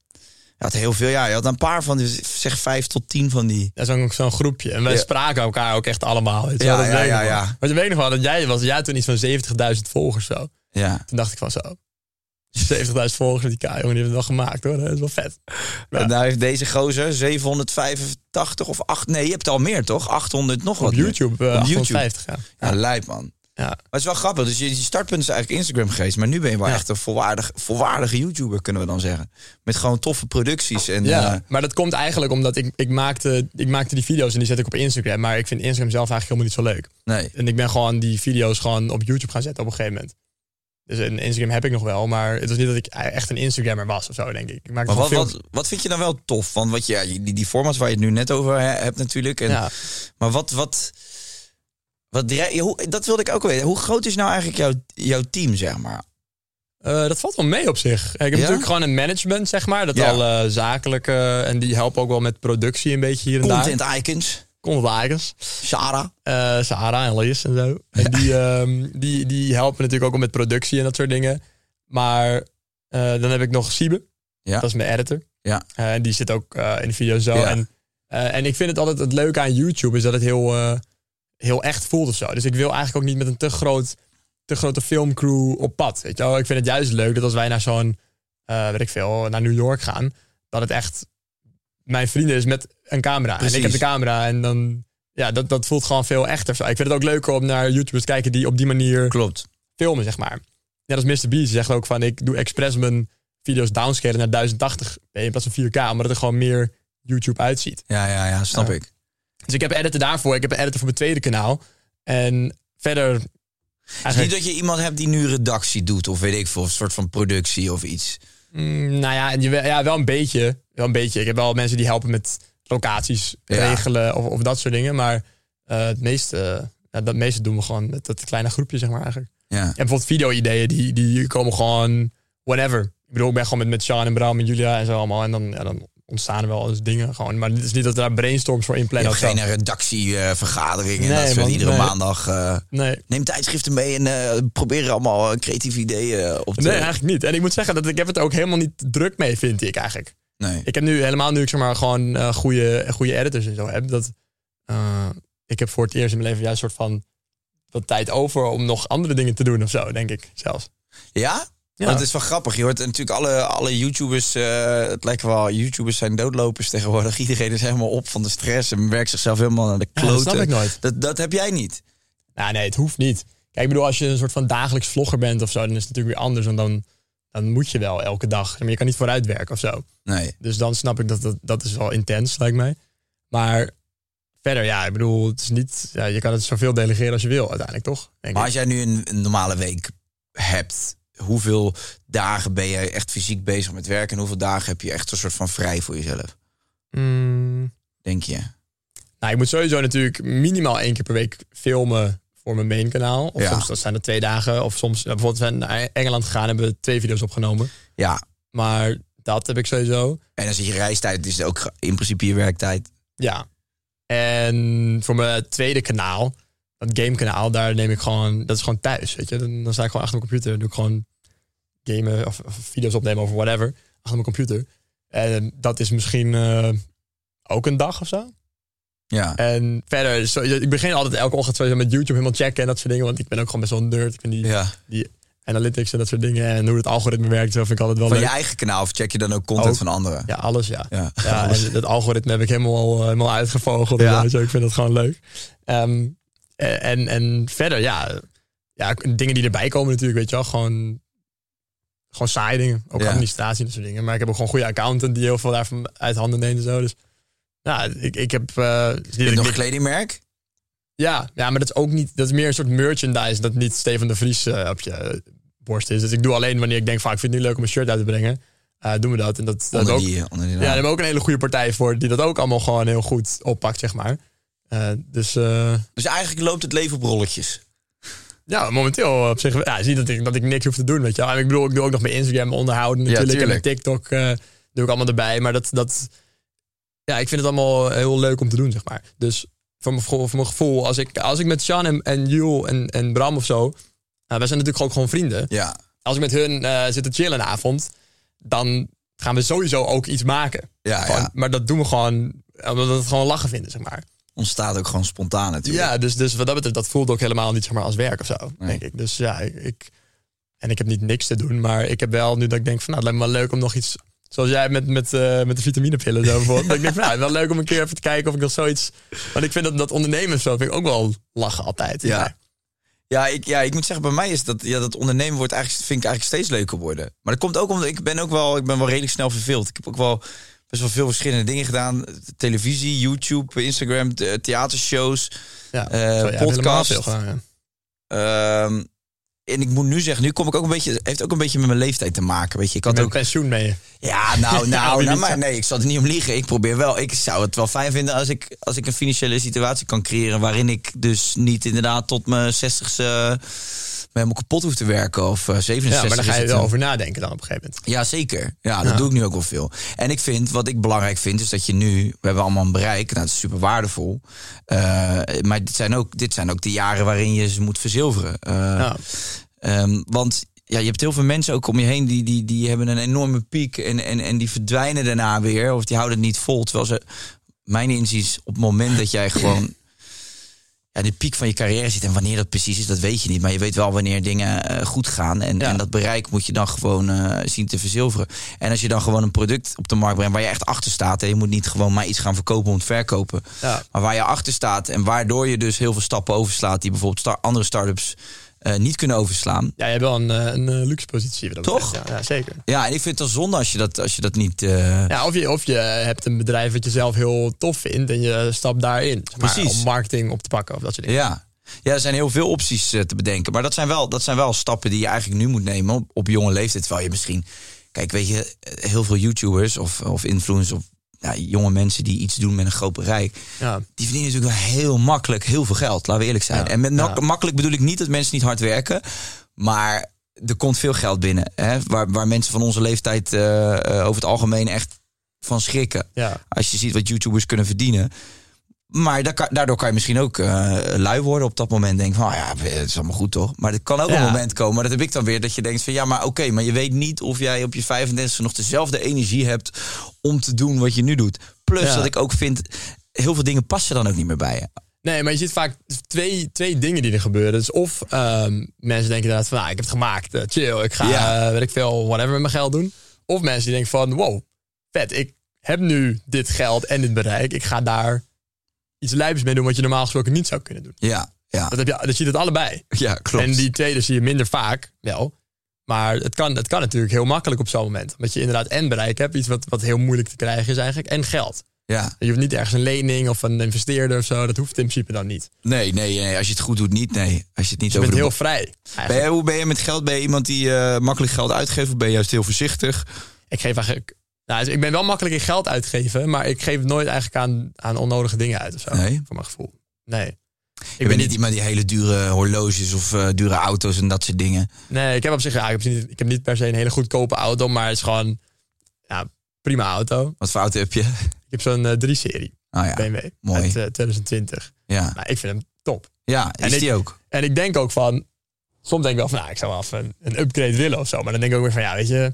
Je had heel veel, ja. Je had een paar van die, zeg vijf tot tien van die.
Ja, zo'n zo'n groepje. En wij
Ja.
spraken elkaar ook echt allemaal. Weet je
Ja,
dat
ja, ja, ja.
Maar je weet nog wel dat jij was. Jij had toen iets van 70.000 volgers zo.
Ja.
Toen dacht ik van zo. 70.000 volgers die K, jongen, die hebben het wel gemaakt hoor. Dat is wel vet. Ja.
En daar heeft deze gozer 785 of 8. Nee, je hebt al meer toch? 800 nog wat.
Op
nu.
YouTube, eh
Op YouTube.
850. Ja.
Ja, lijp man.
Ja.
Maar het is wel grappig. Dus je, je startpunt is eigenlijk Instagram geweest. Maar nu ben je wel
Ja.
echt een volwaardig, volwaardige YouTuber, kunnen we dan zeggen. Met gewoon toffe producties. En,
Ja,
eh,
maar dat komt eigenlijk omdat ik, ik, maakte, ik maakte die video's en die zet ik op Instagram. Maar ik vind Instagram zelf eigenlijk helemaal niet zo leuk.
nee.
En ik ben gewoon die video's gewoon op YouTube gaan zetten op een gegeven moment. Dus een Instagram heb ik nog wel, maar het was niet dat ik echt een Instagrammer was of zo, denk ik. Ik
Maar wat, wat, wat vind je dan wel tof? Want wat je, ja, die, die formats waar je het nu net over he- hebt natuurlijk. En,
Ja.
Maar wat... wat wat hoe, dat wilde ik ook weten. Hoe groot is nou eigenlijk jouw, jouw team, zeg maar?
Eh, dat valt wel mee op zich. Ik heb natuurlijk gewoon een management, zeg maar. Dat
Ja.
al eh, zakelijke, en die helpen ook wel met productie een beetje hier en daar.
Content icons.
Content icons.
Sarah.
Eh Sarah en Lies en zo. *laughs* En die, ehm, die, die helpen natuurlijk ook met productie en dat soort dingen. Maar eh, dan heb ik nog Siebe.
Ja.
Dat is mijn editor.
Ja.
Eh, en die zit ook eh, in de video zo.
Ja.
En, eh, en ik vind het altijd het leuke aan YouTube is dat het heel, eh, heel echt voelt of zo. Dus ik wil eigenlijk ook niet met een te, groot, te grote filmcrew op pad. Weet je wel? Ik vind het juist leuk dat als wij naar zo'n, eh weet ik veel, naar New York gaan, dat het echt mijn vrienden is met een camera. En ik heb de camera en dan, ja, dat, dat voelt gewoon veel echter. Zo. Ik vind het ook leuker om naar YouTubers te kijken die op die manier
Klopt.
filmen, zeg maar. Net als Mr. Beast zegt ook van, ik doe expres mijn video's downscalen naar 1080 in plaats van 4K, omdat het er gewoon meer YouTube uitziet.
Ja, ja, ja, snap
Ja.
ik.
Dus ik heb editor daarvoor, ik heb een editor voor mijn tweede kanaal. En verder...
Het is niet
Eigenlijk,
dat je iemand hebt die nu redactie doet of weet ik veel, een soort van productie of iets.
mm, nou ja, je, ja, wel een beetje. Wel een beetje. Ik heb wel mensen die helpen met locaties
Ja.
regelen of, of dat soort dingen. Maar eh, het meeste, ja, dat meeste doen we gewoon met dat kleine groepje, zeg maar eigenlijk.
Ja.
En bijvoorbeeld video-ideeën, die, die komen gewoon whenever. Ik bedoel, ik ben gewoon met, met Sean en Bram en Julia en zo allemaal. En dan, ja, dan ontstaan er wel eens dingen gewoon. Maar het is niet dat er daar brainstorms voor
Je
inplannen
geen redactievergaderingen.
Nee,
en dat soort
man,
iedere
nee.
maandag. eh,
Nee.
neem tijdschriften mee en eh probeer allemaal creatieve ideeën op te...
nee, eigenlijk niet. En ik moet zeggen dat ik heb het ook helemaal niet druk mee, vind ik eigenlijk.
Nee.
Ik heb nu helemaal nu ik zeg maar gewoon eh goede, goede editors en zo heb. Dat, eh, ik heb voor het eerst in mijn leven juist een soort van wat tijd over om nog andere dingen te doen of zo, denk ik zelfs.
Ja?
Ja.
Het is wel grappig. Je hoort natuurlijk alle, alle YouTubers. eh, het lijkt wel, YouTubers zijn doodlopers tegenwoordig. *laughs* Iedereen is helemaal op van de stress en werkt zichzelf helemaal naar de
Ja, dat
kloten.
snap ik nooit.
Dat, dat heb jij niet.
Nou, nee, het hoeft niet. Kijk, ik bedoel, als je een soort van dagelijks vlogger bent of zo, dan is het natuurlijk weer anders. Want dan, dan moet je wel elke dag. Maar je kan niet vooruit werken of zo.
Nee.
Dus dan snap ik dat dat, dat is wel intens, lijkt mij. Maar verder, ja, ik bedoel, het is niet. Ja, je kan het zoveel delegeren als je wil, uiteindelijk, toch? Denk
Maar
ik.
als jij nu een, een normale week hebt, hoeveel dagen ben je echt fysiek bezig met werk en hoeveel dagen heb je echt een soort van vrij voor jezelf?
Mm,
Denk je?
nou, ik moet sowieso natuurlijk minimaal één keer per week filmen voor mijn main kanaal. Of
Ja.
soms dat zijn er twee dagen. Of soms, bijvoorbeeld, we zijn naar Engeland gegaan en hebben we twee video's opgenomen.
Ja.
Maar dat heb ik sowieso.
En dan zit je reistijd, is het ook in principe je werktijd.
Ja. En voor mijn tweede kanaal, dat gamekanaal, daar neem ik gewoon, dat is gewoon thuis, weet je. Dan, dan sta ik gewoon achter mijn computer, doe ik gewoon gamen of, of video's opnemen of whatever, achter mijn computer. En dat is misschien eh, ook een dag of zo.
Ja.
En verder, zo, ik begin altijd elke ochtend sowieso met YouTube helemaal checken en dat soort dingen, want ik ben ook gewoon best wel een nerd. Ik vind die,
ja.
die analytics en dat soort dingen en hoe het algoritme werkt, zo vind ik altijd wel
Van je eigen kanaal of check je dan ook content
Ook.
van anderen?
Ja, alles ja.
Ja.
Ja,
Alles.
en dat algoritme heb ik helemaal, eh, helemaal uitgevogeld.
Ja.
Zo, ik vind dat gewoon leuk. Ehm, eh, en, en verder, ja, ja, dingen die erbij komen natuurlijk, weet je wel. Gewoon, gewoon saaie dingen. Ook
Ja.
administratie en dat soort dingen. Maar ik heb ook gewoon goede accountant die heel veel daarvan uit handen neemt en zo. Dus ja, ik, ik heb... ik
hebt nog een kledingmerk?
ja, ja, maar dat is ook niet... Dat is meer een soort merchandise dat niet Stefan de Vries eh, op je borst is. Dus ik doe alleen wanneer ik denk van, ik vind het nu leuk om een shirt uit te brengen. eh, doen we dat. En dat, dat ook,
die, onder die
ja, daar hebben we ook een hele goede partij voor die dat ook allemaal gewoon heel goed oppakt, zeg maar. Dus
Dus eigenlijk loopt het leven op rolletjes.
Ja, momenteel op zich, ja, zie dat ik, dat ik niks hoef te doen, weet je wel. En ik bedoel, ik doe ook nog mijn Instagram onderhouden natuurlijk. en
tuurlijk.
mijn TikTok eh, doe ik allemaal erbij. Maar dat, dat, ja, ik vind het allemaal heel leuk om te doen, zeg maar. Dus voor mijn, voor mijn gevoel, als ik, als ik met Sean en, en Jules en, en Bram of zo, nou, wij zijn natuurlijk ook gewoon vrienden.
Ja.
Als ik met hun eh, zit te chillen een avond, dan gaan we sowieso ook iets maken.
Ja,
Gewoon,
ja.
Maar dat doen we gewoon omdat we het gewoon lachen vinden, zeg maar.
Ontstaat ook gewoon spontaan natuurlijk.
Ja, dus, dus wat dat betreft, dat voelt ook helemaal niet zeg maar, als werk of zo,
Nee.
denk ik. Dus ja, ik, en ik heb niet niks te doen, maar ik heb wel nu dat ik denk van, nou, het lijkt me wel leuk om nog iets, zoals jij met, met, eh, met de vitaminepillen zo bijvoorbeeld. dat ik denk van, nou, wel leuk om een keer even te kijken of ik nog zoiets, want ik vind dat, dat ondernemen zo, vind ik ook wel lachen altijd.
Ja. Ja ik, ja, ik moet zeggen, bij mij is dat, ja, dat ondernemen wordt eigenlijk, vind ik eigenlijk steeds leuker worden. Maar dat komt ook omdat ik ben ook wel, ik ben wel redelijk snel verveeld. Ik heb ook wel best wel veel verschillende dingen gedaan. Televisie, YouTube, Instagram, the- theatershows,
ja.
eh, podcast.
ja.
Ehm, en ik moet nu zeggen, nu kom ik ook een beetje, heeft ook een beetje met mijn leeftijd te maken. Weet je, ik had ook
pensioen mee.
Ja, nou, *laughs* nou, nou maar nee, ik zal er niet om liegen. Ik probeer wel. Ik zou het wel fijn vinden als ik, als ik een financiële situatie kan creëren. waarin ik dus niet inderdaad tot mijn 60ste me helemaal kapot hoef te werken. Of eh, 67.
Ja, maar dan ga je
het,
wel over nadenken dan op een gegeven moment.
Ja, zeker. Ja, dat doe ik nu ook wel veel. En ik vind, wat ik belangrijk vind, is dat je nu... We hebben allemaal een bereik, nou, dat is super waardevol. Eh, maar dit zijn, ook, dit zijn ook de jaren waarin je ze moet verzilveren.
Ja.
Ehm, want ja, je hebt heel veel mensen ook om je heen die, die, die hebben een enorme piek en, en, en die verdwijnen daarna weer. Of die houden het niet vol. Terwijl ze, mijn inziens, op het moment dat jij *clears throat* gewoon ja, de piek van je carrière zit. En wanneer dat precies is, dat weet je niet. Maar je weet wel wanneer dingen eh, goed gaan. En,
Ja.
en dat bereik moet je dan gewoon eh, zien te verzilveren. En als je dan gewoon een product op de markt brengt waar je echt achter staat. En je moet niet gewoon maar iets gaan verkopen om het verkopen.
Ja.
Maar waar je achter staat en waardoor je dus heel veel stappen overslaat. Die bijvoorbeeld star- andere start-ups eh, niet kunnen overslaan.
Ja, je hebt wel een, eh, een eh, luxe positie. dat
Toch?
Ja, ja, zeker.
Ja, en ik vind het dan zonde als je dat, als je dat niet...
Ja, of je, of je hebt een bedrijf wat je zelf heel tof vindt en je stapt daarin. zeg maar,
Precies.
Om marketing op te pakken of dat soort dingen.
Ja. ja, er zijn heel veel opties te bedenken. Maar dat zijn, wel, dat zijn wel stappen die je eigenlijk nu moet nemen op, op jonge leeftijd. Terwijl je misschien... Kijk, weet je, heel veel YouTubers of, of influencers... of ja, jonge mensen die iets doen met een groot bereik...
Ja.
die verdienen natuurlijk wel heel makkelijk heel veel geld. Laten we eerlijk zijn.
Ja,
En met mak- makkelijk bedoel ik niet dat mensen niet hard werken... maar er komt veel geld binnen. Hè, waar, waar mensen van onze leeftijd eh, eh, over het algemeen echt van schrikken. Als je ziet wat YouTubers kunnen verdienen. Maar da- daardoor kan je misschien ook eh, lui worden op dat moment. Denk van, oh ja, het is allemaal goed toch? Maar er kan ook
Ja.
een moment komen, dat heb ik dan weer, dat je denkt van, ja, maar oké, maar je weet niet of jij op je 35 nog dezelfde energie hebt om te doen wat je nu doet. Plus
Ja.
dat ik ook vind, heel veel dingen passen dan ook niet meer bij je.
Nee, maar je ziet vaak twee, twee dingen die er gebeuren. Dus of ehm, mensen denken inderdaad van, nou, ik heb het gemaakt, eh, chill, ik ga,
Ja.
eh, weet ik veel, whatever met mijn geld doen. Of mensen die denken van, wow, vet, ik heb nu dit geld en dit bereik, ik ga daar iets lijps mee doen wat je normaal gesproken niet zou kunnen doen.
Ja, ja,
Dat, heb je, dat zie je het allebei. *laughs*
ja klopt.
En die tweede zie je minder vaak, wel. Maar het kan, het kan natuurlijk heel makkelijk op zo'n moment. Omdat je inderdaad en bereik hebt, iets wat, wat heel moeilijk te krijgen is eigenlijk, en geld.
ja.
Je hoeft niet ergens een lening of een investeerder of zo, dat hoeft in principe dan niet.
Nee, nee, nee, als je het goed doet, niet. Nee, als je het niet
Je
over
bent
de
heel vrij.
Ben hoe ben je met geld? Ben je iemand die eh, makkelijk geld uitgeeft of ben je juist heel voorzichtig?
Ik geef eigenlijk. Nou, dus ik ben wel makkelijk in geld uitgeven, maar ik geef het nooit eigenlijk aan, aan onnodige dingen uit of zo.
Nee?
Voor mijn gevoel. Nee. Ik
Ik ben niet iemand die hele dure horloges of eh, dure auto's en dat soort dingen.
Nee, ik heb op zich. Ja, ik, heb niet, ik heb niet per se een hele goedkope auto, maar het is gewoon. Ja, prima auto.
Wat voor auto heb je?
Ik heb zo'n eh 3-serie
Oh ja,
BMW
mooi.
uit eh, 2020.
ja.
Nou, ik vind hem top.
ja
En
is
ik-
die ook?
En ik denk ook van. Soms denk ik wel van, nou, ik zou wel even een, een upgrade willen of zo. Maar dan denk ik ook weer van, ja, weet je.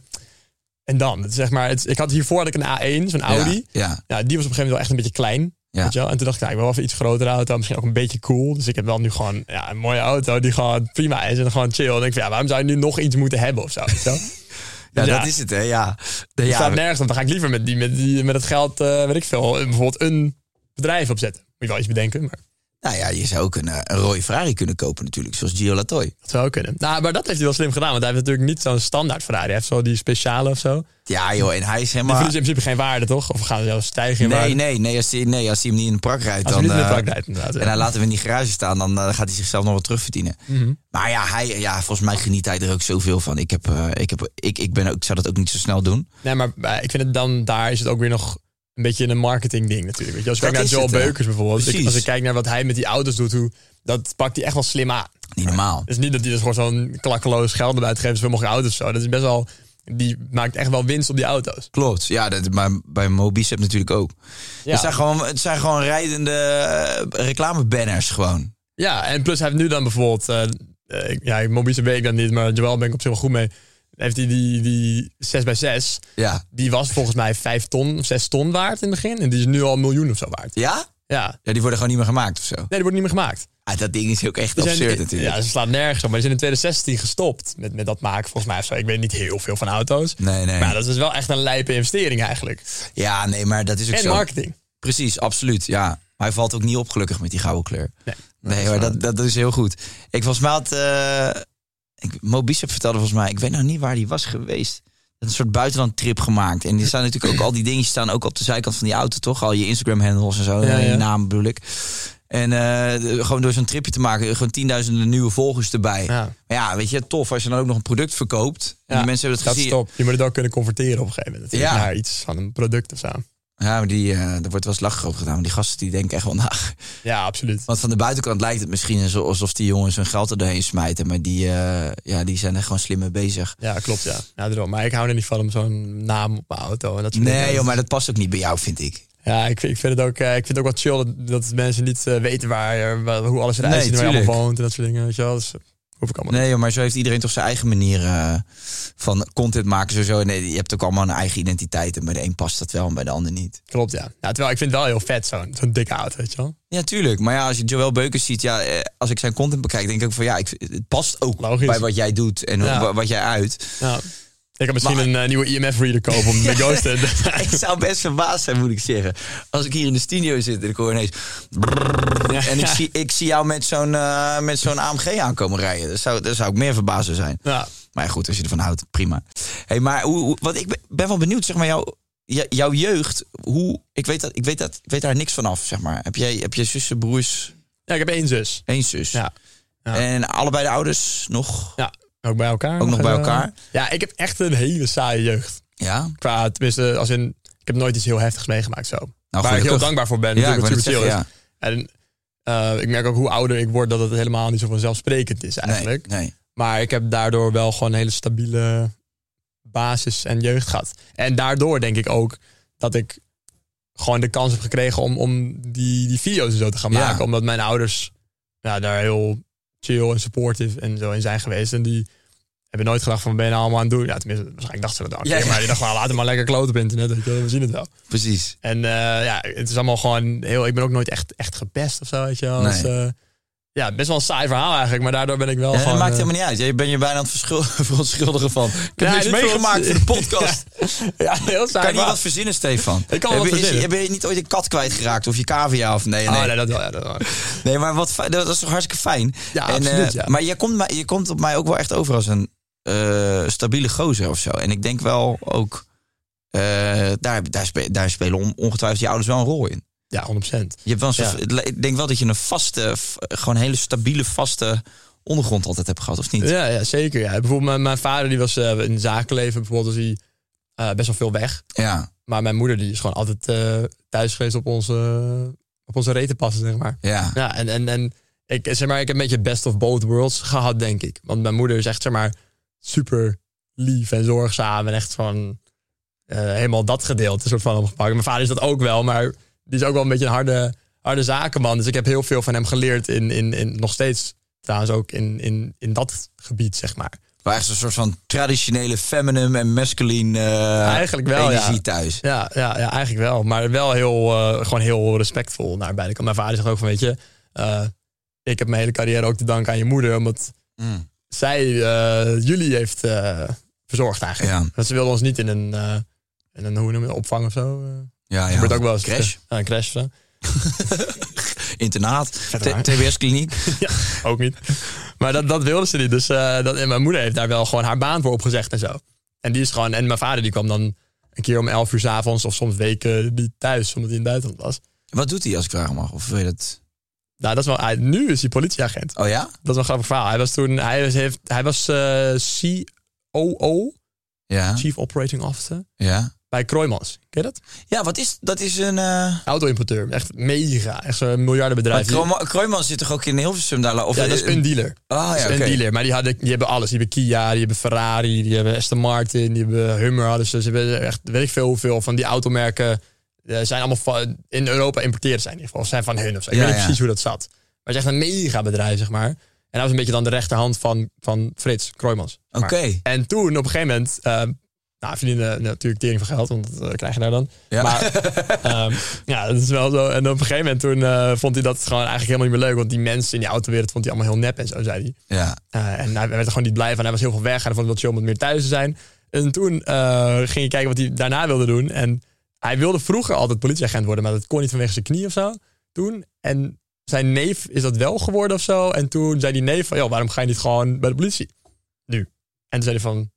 En dan, het zeg maar, het, ik had hiervoor had ik een A1, zo'n Audi.
Ja,
Ja, die was op een gegeven moment wel echt een beetje klein.
Ja.
Weet je wel? En toen dacht ik, nou, ik wil wel even iets grotere auto. Misschien ook een beetje cool. Dus ik heb wel nu gewoon ja, een mooie auto die gewoon prima is. En gewoon chill. En ik denk van, ja, waarom zou je nu nog iets moeten hebben of zo? Wel? *laughs*
ja,
Dus
dat is het hè, ja. De,
Het staat
ja
nergens op. Dan ga ik liever met, die, met, die, met het geld, eh, weet ik veel, bijvoorbeeld een bedrijf opzetten. Moet je wel iets bedenken, maar
nou ja, je zou ook een, eh, een rode Ferrari kunnen kopen natuurlijk, zoals Gio Latoy.
dat zou ook kunnen. Nou, maar dat heeft hij wel slim gedaan. Want hij heeft natuurlijk niet zo'n standaard Ferrari. Hij heeft zo die speciale of zo.
Ja joh, en hij is
Die
helemaal...
verliezen in principe geen waarde, toch? Of gaan ze zelfs stijgen in
Nee,
waarde?
nee, nee als, hij, nee, als hij hem niet in de prak rijdt,
Als hij
dan...
niet in de
eh,
prak rijdt, inderdaad. ja.
En hij laat hem in die garage staan, dan eh, gaat hij zichzelf nog wat terugverdienen.
Mhm.
Maar ja, hij, ja, volgens mij geniet hij er ook zoveel van. Ik, heb, ik, heb, ik, ik, ben ook, ik zou dat ook niet zo snel doen.
Nee, maar ik vind het dan, daar is het ook weer nog een beetje een marketing ding natuurlijk. Weet je, als ik
Dat
kijk naar Joel
het.
Beukers bijvoorbeeld. Ik- als ik kijk naar wat hij met die auto's doet, hoe, dat pakt hij echt wel slim aan.
Niet normaal.
Het is niet dat hij dus gewoon zo'n klakkeloos geld erbij uitgeeft voor mogelijke auto's zo. Dat is best wel, die maakt echt wel winst op die auto's.
Klopt, ja, dat, maar bij Mobicep natuurlijk ook.
Ja.
Het, zijn gewoon, het zijn gewoon rijdende eh, reclamebanners gewoon.
Ja, en plus hij heeft nu dan bijvoorbeeld, eh, eh, ja, Mobise weet ik dan niet, maar Joel ben ik op zich wel goed mee. Heeft hij die, die 6x6,
Ja.
die was volgens mij 5 ton of 6 ton waard in het begin. En die is nu al een miljoen of zo waard.
Ja?
Ja,
Ja, die worden gewoon niet meer gemaakt of zo.
nee, die wordt niet meer gemaakt.
Ah, dat ding is ook echt
zijn-
absurd natuurlijk.
Ja, ze slaat nergens op. Maar die zijn in 2016 gestopt met, met dat maken, volgens mij. Of zo. Ik weet niet heel veel van auto's.
Nee, nee.
Maar dat is wel echt een lijpe investering eigenlijk.
Ja, nee, maar dat is ook
En
zo.
marketing.
Precies, absoluut, ja. Maar hij valt ook niet op gelukkig met die gouden kleur.
Nee,
Nee, maar dat, dat is heel goed. Ik volgens mij had... eh ik, Mo Bicep vertelde volgens mij... Ik weet nou niet waar die was geweest. Een soort buitenlandtrip gemaakt. En die staan natuurlijk ook... Al die dingetjes staan ook op de zijkant van die auto, toch? Al je Instagram-handles en zo.
Ja,
en je
ja.
naam bedoel ik. En eh, gewoon door zo'n tripje te maken... Gewoon tienduizenden nieuwe volgers erbij.
Ja.
Maar ja, weet je, tof als je dan ook nog een product verkoopt. En die mensen hebben het
dat
gezien.
is top. Je moet het ook kunnen converteren op een gegeven moment.
Ja.
Naar iets van een product of zo.
Ja, maar die, eh er wordt wel eens lachen over gedaan. Maar die gasten die denken echt wel na.
Ja, absoluut.
Want van de buitenkant lijkt het misschien alsof die jongens hun geld er doorheen smijten. Maar die, eh, ja, die zijn er gewoon slim mee bezig.
Ja, klopt. Ja. Ja, daarom. Maar ik hou er niet van om zo'n naam op mijn auto. En dat soort
Nee, joh, maar dat past ook niet bij jou, vind ik.
Ja, ik vind, ik vind het ook, eh, ik vind het ook wat chill dat, dat mensen niet weten waar, waar- hoe alles eruit
Nee,
ziet. Waar je allemaal woont en dat soort dingen. Weet je wel. Dus, hoef ik allemaal
Nee, joh, maar zo heeft iedereen toch zijn eigen manier eh, van content maken. Sowieso. Nee, je hebt ook allemaal een eigen identiteit. En bij de een past dat wel en bij de ander niet.
Klopt, ja. ja. Terwijl ik vind het wel heel vet, zo'n zo'n dikke auto, weet je wel.
Ja, tuurlijk. Maar ja, als je Joel Beukers ziet, ja, eh, als ik zijn content bekijk, denk ik ook van ja, ik, het past ook
Logisch.
bij wat jij doet en
Ja.
wat jij uit.
Ja. Ik kan misschien
Maar-
een eh, nieuwe IMF-reader kopen om de ghost te... *laughs* *laughs*
ik zou best verbaasd zijn, moet ik zeggen. Als ik hier in de studio zit en ik hoor ineens... En ik zie, ik zie jou met zo'n eh, met zo'n AMG aankomen rijden. Dat zou, dat zou ik meer verbazen zijn.
Ja.
Maar ja, goed, als je ervan houdt, prima. Hey, maar hoe, hoe- wat ik ben, ben wel benieuwd, zeg maar, jouw, jou- jouw jeugd. Hoe, ik, weet dat, ik, weet dat, ik weet daar niks van af, zeg maar. Heb jij, heb je zussen, broers,
ja, ik heb één zus.
één zus?
Ja. Ja.
En allebei de ouders nog?
Ja, ook bij elkaar.
Ook nog bij
eh,
elkaar?
Ja, ik heb echt een hele saaie jeugd.
Ja?
Qua, tenminste, als in... Ik heb nooit iets heel heftigs meegemaakt zo. Waar ik heel dankbaar voor ben.
Ja, ik zeggen, ja.
En eh, ik merk ook hoe ouder ik word dat het helemaal niet zo vanzelfsprekend is eigenlijk.
Nee, nee.
Maar ik heb daardoor wel gewoon een hele stabiele basis en jeugd gehad. En daardoor denk ik ook dat ik gewoon de kans heb gekregen om, om die, die video's en zo te gaan
Ja.
maken. Omdat mijn ouders ja, daar heel chill en supportive en zo in zijn geweest. En die hebben nooit gedacht van, ben je nou allemaal aan het doen? Ja, tenminste, waarschijnlijk dachten ze dat dan.
Ja.
Maar die dachten laat hem maar lekker kloten op internet. Weet je, we zien het wel.
Precies.
En eh, ja, het is allemaal gewoon heel... Ik ben ook nooit echt, echt gepest of zo, weet je.
Nee.
Dus, eh, ja, best wel een saai verhaal eigenlijk. Maar daardoor ben ik wel
Ja,
gewoon...
dat maakt
eh,
helemaal niet uit. Je bent je bijna aan het verschul- *laughs* verontschuldigen van. Ik heb
Ja,
niks meegemaakt voor de podcast. *laughs*
ja, heel saai
Kan je wat verzinnen, Stefan?
Ik kan wel
heb,
wat
is-
verzinnen.
Ben je niet ooit een kat kwijtgeraakt of je cavia of nee? Nee,
Oh, nee, dat wel. Ja, dat wel.
nee maar wat dat is toch hartstikke fijn.
Ja,
en,
absoluut,
eh. Maar je komt, je komt op mij ook wel echt over als een eh, stabiele gozer of zo. En ik denk wel ook, eh, daar, daar, spe- daar spelen on- ongetwijfeld je ouders wel een rol in.
Ja, 100%.
Je hebt wel een
Ja.
Ik denk wel dat je een vaste, gewoon een hele stabiele, vaste ondergrond altijd hebt gehad, of niet?
Ja, ja zeker. Ja. Bijvoorbeeld mijn, mijn vader die was eh, in het zakenleven bijvoorbeeld, was hij best wel veel weg.
Ja,
Maar mijn moeder die is gewoon altijd thuis geweest op onze, op onze reten passen, zeg maar.
ja.
Ja, en, en, en ik, zeg maar, ik heb een beetje best of both worlds gehad, denk ik. Want mijn moeder is echt, zeg maar, super lief en zorgzaam. En echt van eh, helemaal dat gedeelte soort van opgepakt. Mijn vader is dat ook wel, maar die is ook wel een beetje een harde, harde zakenman. Dus ik heb heel veel van hem geleerd. In, in, in, nog steeds trouwens ook in, in, in dat gebied, zeg maar.
Waar echt een soort van traditionele feminine en masculine eh,
Eigenlijk wel,
energie
ja.
thuis.
Ja, ja, ja, eigenlijk wel. Maar wel heel, eh, gewoon heel respectvol naar beide kanten. Mijn vader zegt ook van, weet je... ik heb mijn hele carrière ook te danken aan je moeder. Omdat
Mm.
Zij eh, jullie heeft eh, verzorgd eigenlijk.
Ja.
Want ze wilde ons niet in een, eh, in een hoe noem je, het, opvang of zo.
Ja, ja.
ook wel eens.
Crash,
een crash zo. *laughs*
internaat. TBS-kliniek. *laughs*
ja, ook niet. Maar dat, dat wilde ze niet. Dus dat, en mijn moeder heeft daar wel gewoon haar baan voor opgezegd en zo. En die is gewoon, en mijn vader die kwam dan een keer om 11 uur 's avonds of soms weken niet thuis, omdat hij in het buitenland was.
Wat doet hij als ik vragen mag? Of je dat...
Nou, dat is wel, hij, nu is hij politieagent.
Oh ja?
Dat is wel een grappig verhaal. Hij was toen, hij was, heeft, hij was eh, COO,
Ja.
Chief Operating Officer,
Ja.
bij Kroijmans. Ken je dat?
Ja, wat is... Dat is een... eh
Auto-importeur. Echt mega. Echt zo'n miljardenbedrijf.
maar Kroijman- Kroijman zit toch ook in Hilversum daar? Of,
ja, dat is een dealer.
Ah, ja,
een dealer. Maar die, hadden, die hebben alles. Die hebben Kia, die hebben Ferrari, die hebben Aston Martin, die hebben Hummer. Hadden ze. ze hebben echt, weet ik veel hoeveel van die automerken. Eh, zijn allemaal van, in Europa importeerd zijn in ieder geval. Of zijn van hun of zo. Ik
Ja,
weet niet precies hoe dat zat. Maar het is echt een mega bedrijf, zeg maar. En dat was een beetje dan de rechterhand van, van Frits Kroijmans.
Oké.
En toen op een gegeven moment... eh, nou, verdienen natuurlijk tering van geld, want dat eh, krijg je daar dan.
Ja.
Maar ehm, *laughs* ja, dat is wel zo. En op een gegeven moment toen eh, vond hij dat gewoon eigenlijk helemaal niet meer leuk. Want die mensen in die autowereld vond hij allemaal heel nep en zo, zei hij.
Ja.
En hij werd er gewoon niet blij van. Hij was heel veel weg. En hij vond het wel chill om wat meer thuis te zijn. En toen ging hij kijken wat hij daarna wilde doen. En hij wilde vroeger altijd politieagent worden. Maar dat kon niet vanwege zijn knie of zo. Toen. En zijn neef is dat wel geworden of zo. En toen zei die neef van... Joh, waarom ga je niet gewoon bij de politie? Nu. En toen zei hij van...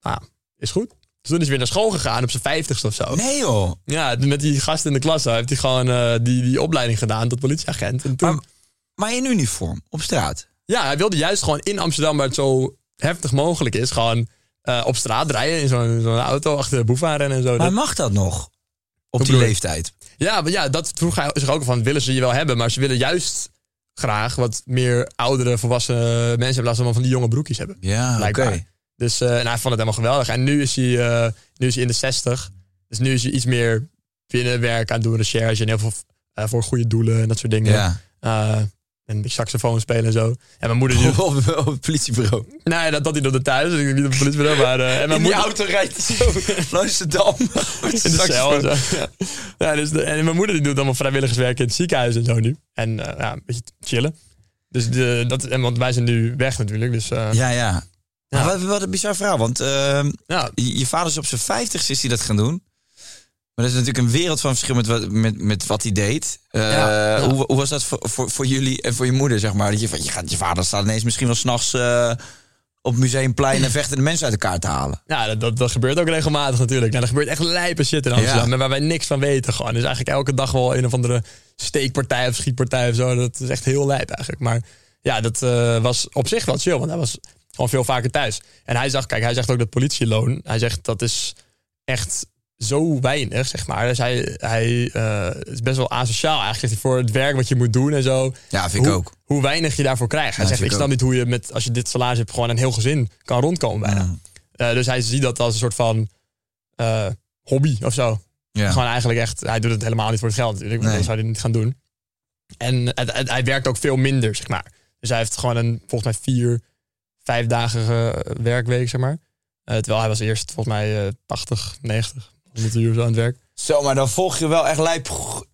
Ah, is goed. Dus toen is hij weer naar school gegaan op zijn vijftigste of zo.
Nee joh.
Ja, met die gast in de klas heeft hij gewoon eh, die, die opleiding gedaan tot politieagent. En toen...
Maar, maar in uniform, op straat.
Ja, hij wilde juist gewoon in Amsterdam, waar het zo heftig mogelijk is, gewoon eh, op straat rijden in zo'n auto achter de en zo.
Maar mag dat nog? Op die leeftijd.
ja, maar ja, dat vroeg hij zich ook van, willen ze je wel hebben, maar ze willen juist graag wat meer oudere, volwassen mensen hebben, plaats van van die jonge broekjes hebben.
Ja, oké.
Dus eh, en hij vond het helemaal geweldig. En nu is hij, eh, nu is hij in de 60. Dus nu is hij iets meer binnenwerk aan het doen, recherche en heel veel voor goede doelen en dat soort dingen.
Ja.
En beetje saxofoon spelen en zo. En mijn moeder... Die, *laughs*
op, op het politiebureau.
nee, dat, dat hij doet thuis. Dus ik niet op het politiebureau. Maar, eh, en mijn
In
moeder,
auto rijdt zo *laughs* de. Met
in de cel. Ja. Ja, dus de, en mijn moeder die doet allemaal vrijwilligerswerk in het ziekenhuis en zo nu. En eh, ja, een beetje chillen. Dus de, dat, en, want wij zijn nu weg natuurlijk. Dus eh,
Ja, ja.
Ja.
Wat, wat een bizar verhaal. Want ehm,
ja,
je, je vader is op zijn vijftigste is hij dat gaan doen. Maar dat is natuurlijk een wereld van verschil met wat, met, met wat hij deed. Eh,
Ja, ja.
Hoe, hoe was dat voor, voor, voor jullie en voor je moeder, zeg maar? Dat je, je, gaat, je vader staat ineens misschien wel s'nachts eh op Museumplein en vechten de mensen uit elkaar te halen.
ja dat, dat, dat gebeurt ook regelmatig natuurlijk. Nou, er gebeurt echt lijpe shit in Amsterdam.
Ja.
Waar wij niks van weten gewoon. Dus eigenlijk elke dag wel een of andere steekpartij of schietpartij of zo. Dat is echt heel lijp eigenlijk. Maar ja, dat eh, was op zich wel chill. Want hij was gewoon veel vaker thuis. En hij zag, kijk, hij zegt ook dat politieloon. Hij zegt dat is echt zo weinig, zeg maar. Dus hij, hij eh, is best wel asociaal eigenlijk. Voor het werk wat je moet doen en zo.
Ja, vind ik
hoe,
ook.
Hoe weinig je daarvoor krijgt. Hij
Ja,
zegt, ik
ik
snap niet hoe je met, als je dit salaris hebt, gewoon een heel gezin kan rondkomen bijna. Eh, dus hij ziet dat als een soort van eh, hobby of zo.
Ja.
Gewoon eigenlijk echt, hij doet het helemaal niet voor het geld natuurlijk. Want
Nee.
zou hij niet gaan doen. En het, het- hij werkt ook veel minder, zeg maar. Dus hij heeft gewoon een, volgens mij vier, vijfdagige werkweek, zeg maar. Terwijl hij was eerst volgens mij eh 80, 90, 100 uur zo aan het werk.
Zo, maar dan volg je wel echt lijp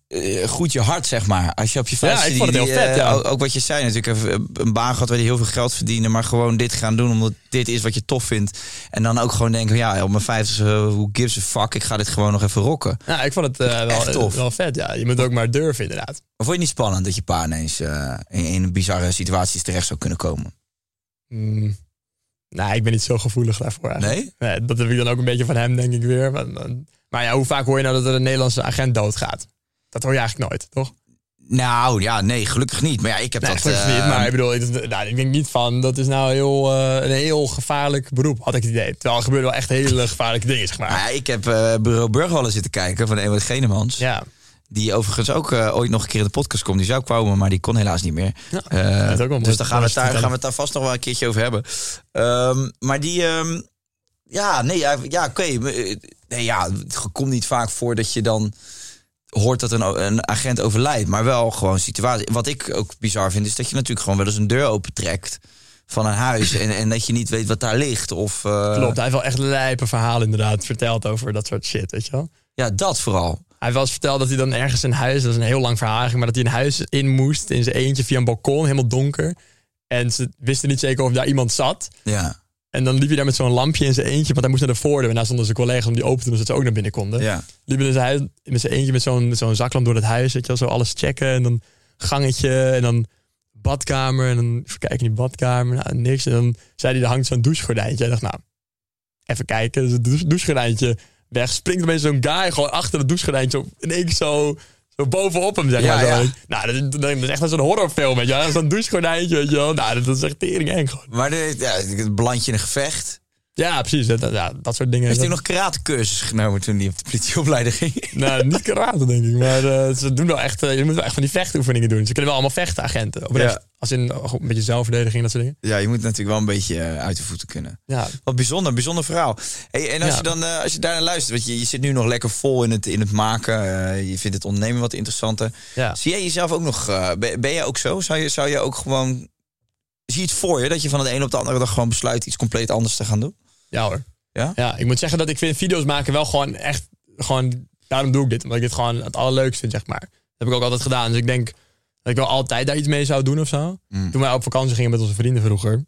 eh, goed je hart, zeg maar. Als je op je
Ja,
vrije
ik vond het
die-
heel vet,
eh,
ja.
Ook, wat je zei natuurlijk, een baan gehad waar je heel veel geld verdiende, maar gewoon dit gaan doen omdat dit is wat je tof vindt. En dan ook gewoon denken, ja, op mijn vijftigste, hoe gives a fuck, ik ga dit gewoon nog even rocken.
Ja, ik vond het eh, wel,
Echt tof.
eh, wel vet, ja. Je moet ook maar durven, inderdaad.
Maar vond je het niet spannend dat je pa ineens eh, in, in bizarre situaties terecht zou kunnen komen?
Mm, nou, ik ben niet zo gevoelig daarvoor eigenlijk.
Nee?
Nee, dat heb ik dan ook een beetje van hem, denk ik weer. Maar, maar ja, hoe vaak hoor je nou dat er een Nederlandse agent doodgaat? Dat hoor je eigenlijk nooit, toch?
Nou ja, nee, gelukkig niet. Maar ja, ik heb
Nee,
dat.
gelukkig
eh,
niet. Maar ik bedoel, ik, nou, ik denk niet van, dat is nou heel, eh, een heel gevaarlijk beroep, had ik het idee. Terwijl er
Die overigens ook eh, ooit nog een keer in de podcast komt. Die zou komen, maar die kon helaas niet meer.
Ja,
Eh, dus daar gaan we, daar, gaan we het daar vast nog wel een keertje over hebben. Ehm, maar die... ehm, ja, nee, ja, ja oké. eh, Nee, ja, het komt niet vaak voor dat je dan hoort dat een, een agent overlijdt. Maar wel gewoon situatie. Wat ik ook bizar vind, is dat je natuurlijk gewoon wel eens een deur opentrekt van een huis. en, en dat je niet weet wat daar ligt. Of,
klopt. Hij heeft wel echt lijpe verhalen inderdaad verteld over dat soort shit, weet je wel.
Ja, dat vooral.
Hij eens verteld dat hij dan ergens een huis, dat is een heel lang verhaal maar dat hij een huis in moest in zijn eentje via een balkon, helemaal donker. En ze wisten niet zeker of daar iemand zat.
Ja,
En dan liep hij daar met zo'n lampje in zijn eentje, want hij moest naar de voordeur. En daar stonden zijn collega's om die open te doen, zodat ze ook naar binnen konden.
ja.
Liep hij in zijn, huis, met zijn eentje met zo'n zo'n zaklamp door het huis, weet je wel, zo alles checken. En dan gangetje en dan badkamer. En dan even kijken in die badkamer, nou niks. En dan zei hij, er hangt zo'n douchegordijntje. Hij dacht, nou, even kijken. Dus het douche- douchegordijntje weg. Springt opeens zo'n guy gewoon achter het in één keer zo, zo bovenop hem, zeg
Ja,
maar. Zo.
ja.
Nou, dat, is- dat is echt als een horrorfilm, weet je wel. Zo'n douchegordijntje, weet je wel. Nou, dat is echt tering eng gewoon.
Maar de, ja, het beland je in een gevecht.
Ja, precies. Dat, dat- ja, dat soort dingen.
Heeft hij nog karatecursus genomen toen hij op de politieopleiding ging? *laughs*
Nou, niet karate, denk ik. Maar eh, ze doen wel echt, eh, je moet wel echt van die vechtoefeningen doen. Ze kunnen wel allemaal vechten, agenten. Oprecht.
Ja.
Als in gewoon een beetje zelfverdediging, dat soort dingen.
Ja, je moet natuurlijk wel een beetje eh, uit de voeten kunnen.
Ja,
Wat bijzonder, bijzonder verhaal. Hey, en als
Ja.
je dan als je daar naar luistert, want je, je zit nu nog lekker vol in het, in het maken. je vindt het ondernemen wat interessanter.
ja.
Zie jij jezelf ook nog, ben, ben jij ook zo? Zou je, zou je ook gewoon, zie je het voor je dat je van het een op de andere dag gewoon besluit iets compleet anders te gaan doen?
Ja hoor.
Ja?
Ja, ik moet zeggen dat ik vind video's maken wel gewoon echt, gewoon, daarom doe ik dit. Omdat ik dit gewoon het allerleukste vind, zeg maar. Dat heb ik ook altijd gedaan. Dus ik denk dat ik wel altijd daar iets mee zou doen of zo.
Mm.
Toen wij op vakantie gingen met onze vrienden vroeger,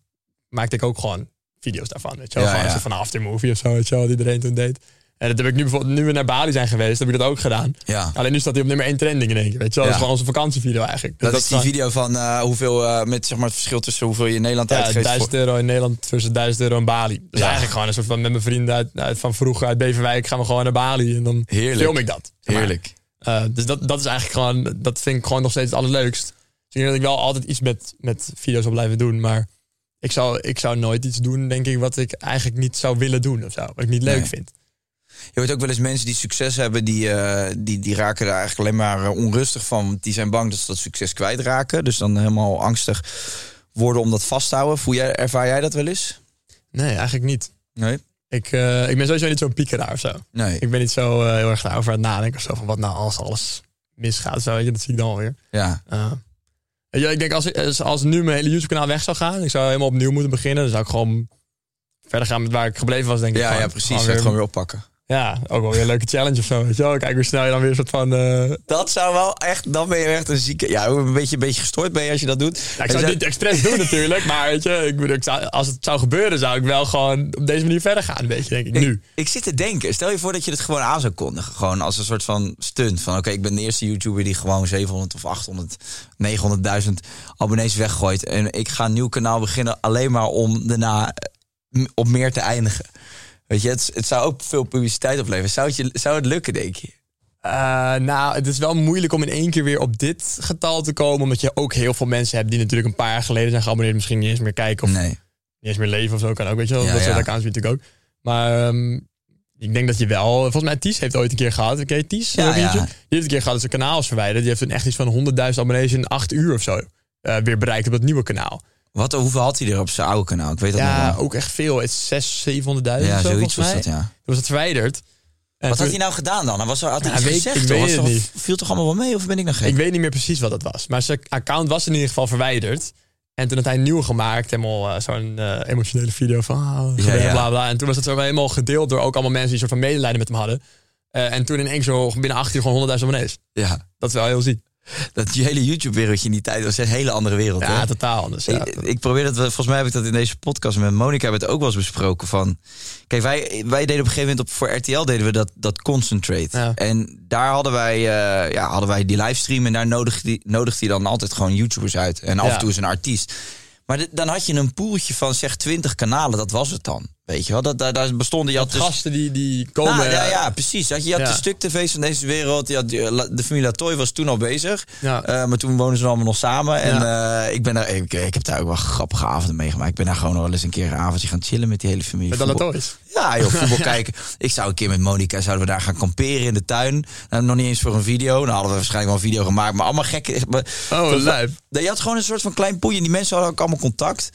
maakte ik ook gewoon video's daarvan. Weet je wel?
Ja,
gewoon
ja.
van een aftermovie of zo, weet je wel, wat iedereen toen deed. En dat heb ik nu bijvoorbeeld, nu we naar Bali zijn geweest, heb ik dat ook gedaan.
Ja.
Alleen nu staat hij op nummer 1 trending in één keer, weet je wel.
Ja.
Dat is gewoon onze vakantievideo eigenlijk. Dus
Dat, is die
gewoon-
video van eh, hoeveel, eh, met zeg maar het verschil tussen hoeveel je in Nederland
Ja,
uitgeeft.
1000
voor-
euro in Nederland versus 1000 euro in Bali. Dus
Ja.
eigenlijk gewoon een soort van met mijn vrienden uit, uit- van vroeger uit Beverwijk gaan we gewoon naar Bali en dan
Heerlijk.
film ik dat. zeg maar.
Heerlijk.
Eh, dus dat, dat is eigenlijk gewoon, dat vind ik gewoon nog steeds het allerleukst. Dus ik denk dat ik wel altijd iets met, met video's wil blijven doen, maar ik zou, ik zou nooit iets doen, denk ik, wat ik eigenlijk niet zou willen doen of zo. Wat ik niet leuk
Nee.
vind.
Je hoort ook wel eens mensen die succes hebben, die, eh, die, die raken daar eigenlijk alleen maar eh, onrustig van. Want die zijn bang dat ze dat succes kwijtraken. Dus dan helemaal angstig worden om dat vast te houden. Voel jij, ervaar jij dat wel eens?
Nee, eigenlijk niet.
Nee.
Ik, eh, ik ben sowieso niet zo'n piekeraar of zo.
Nee.
Ik ben niet zo heel erg daarover aan het nadenken of zo. Van wat nou als alles misgaat. Zo, weet je, dat zie ik dan alweer.
Ja.
Uh, weet je, ik denk als, als, als nu mijn hele YouTube-kanaal weg zou gaan, ik zou helemaal opnieuw moeten beginnen, dan zou ik gewoon verder gaan met waar ik gebleven was, denk ik.
Ja,
Gewoon-
ja, precies.
gewoon
Gewoon
weer-
gewoon weer oppakken.
Ja, ook wel weer een leuke challenge of zo. Weet je wel? Kijk hoe snel je dan weer een soort van. eh,
Dat zou wel echt, dan ben je echt een zieke. Ja, een beetje, een beetje gestoord ben je als je dat doet.
ja, ik zou het niet expres doen natuurlijk, maar weet je, ik, bedoel, ik zou, als het zou gebeuren, zou ik wel gewoon op deze manier verder gaan, weet je, denk ik nu.
Ik, zit te denken, stel je voor dat je het gewoon aan zou kondigen. Gewoon als een soort van stunt. Van oké, ik ben de eerste YouTuber die gewoon 700 of 800, 900.000 abonnees weggooit. En ik ga een nieuw kanaal beginnen alleen maar om daarna eh, op meer te eindigen. Weet je, het, het zou ook veel publiciteit opleveren. Zou het, je, zou het lukken, denk je?
Eh, nou, het is wel moeilijk om in één keer weer op dit getal te komen, omdat je ook heel veel mensen hebt die natuurlijk een paar jaar geleden zijn geabonneerd, misschien niet eens meer kijken of
Nee.
niet eens meer leven of zo kan ook, weet je wel.
Ja,
dat soort
ja.
natuurlijk ook. Maar ehm, ik denk dat je wel... Volgens mij Ties heeft ooit een keer gehad. Je Ties?
Ja,
op YouTube?
ja.
Die heeft een keer gehad dat zijn kanaal is verwijderd. Die heeft toen echt iets van 100.000 abonnees in acht uur of zo eh, weer bereikt op dat nieuwe kanaal.
Wat, hoeveel had hij er op zijn oude kanaal? Ik weet dat nog
Ja,
wel.
ook echt veel. Het is 600.000, 700.000
Ja,
zo,
zoiets
volgens
was
mij.
dat, ja.
Toen was het verwijderd. En
Wat had hij nou gedaan dan? Hij was, had hij
Ja,
iets
weet-
gezegd?
ik weet het niet.
Viel toch allemaal wel mee? Of ben ik nog gek?
Ik weet niet meer precies wat dat was. Maar zijn account was in ieder geval verwijderd. En toen had hij een nieuw gemaakt. Helemaal eh, zo'n eh, emotionele video van...
Ja, ja.
bla, bla. En toen was het zo helemaal gedeeld door ook allemaal mensen... die een soort van medelijden met hem hadden. Eh, en toen in één keer zo binnen acht uur gewoon 100.000 abonnees.
Ja,
Dat is wel heel ziek.
Dat die hele YouTube-wereldje in die tijd was een hele andere wereld.
Ja,
hè?
totaal anders. Ja.
Ik, ik probeer dat, volgens mij heb ik dat in deze podcast met Monica hebben we het ook wel eens besproken. Van, kijk, wij, wij deden op een gegeven moment op, voor RTL deden we dat, dat Concentrate.
Ja.
En daar hadden wij, eh, ja, hadden wij die livestream en daar nodigde hij nodigde dan altijd gewoon YouTubers uit. En af en toe is een artiest. Maar dan had je een poeltje van zeg 20 kanalen, dat was het dan. Weet je wel, dat, daar, daar bestonden je had dus,
gasten die, die komen...
nou, ja,
eh,
ja, precies. Je, had
Ja.
de stuk-tv's van deze wereld. Je had, de, de familie Latoy was toen al bezig.
Ja.
Eh, maar toen woonden ze allemaal nog samen. En eh, ik, ben daar, ik, ik heb daar ook wel grappige avonden meegemaakt. Ik ben daar gewoon wel eens een keer een avondje gaan chillen met die hele familie.
Met toys.
Ja, joh, *laughs* voetbal kijken. Ik zou een keer met Monica, zouden we daar gaan kamperen in de tuin. Nou, nog niet eens voor een video. Nou hadden we waarschijnlijk wel een video gemaakt. Maar allemaal gekke... maar-
Oh, lijp.
Je had gewoon een soort van klein poeien. Die mensen hadden ook allemaal contact.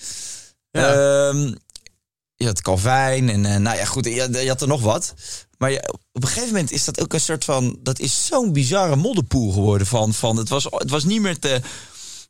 Ja.
Ehm, je had Calvijn en eh, nou ja, goed, je, je had er nog wat. Maar je- op een gegeven moment is dat ook een soort van... Dat is zo'n bizarre modderpoel geworden van... van het, was, het was niet meer te,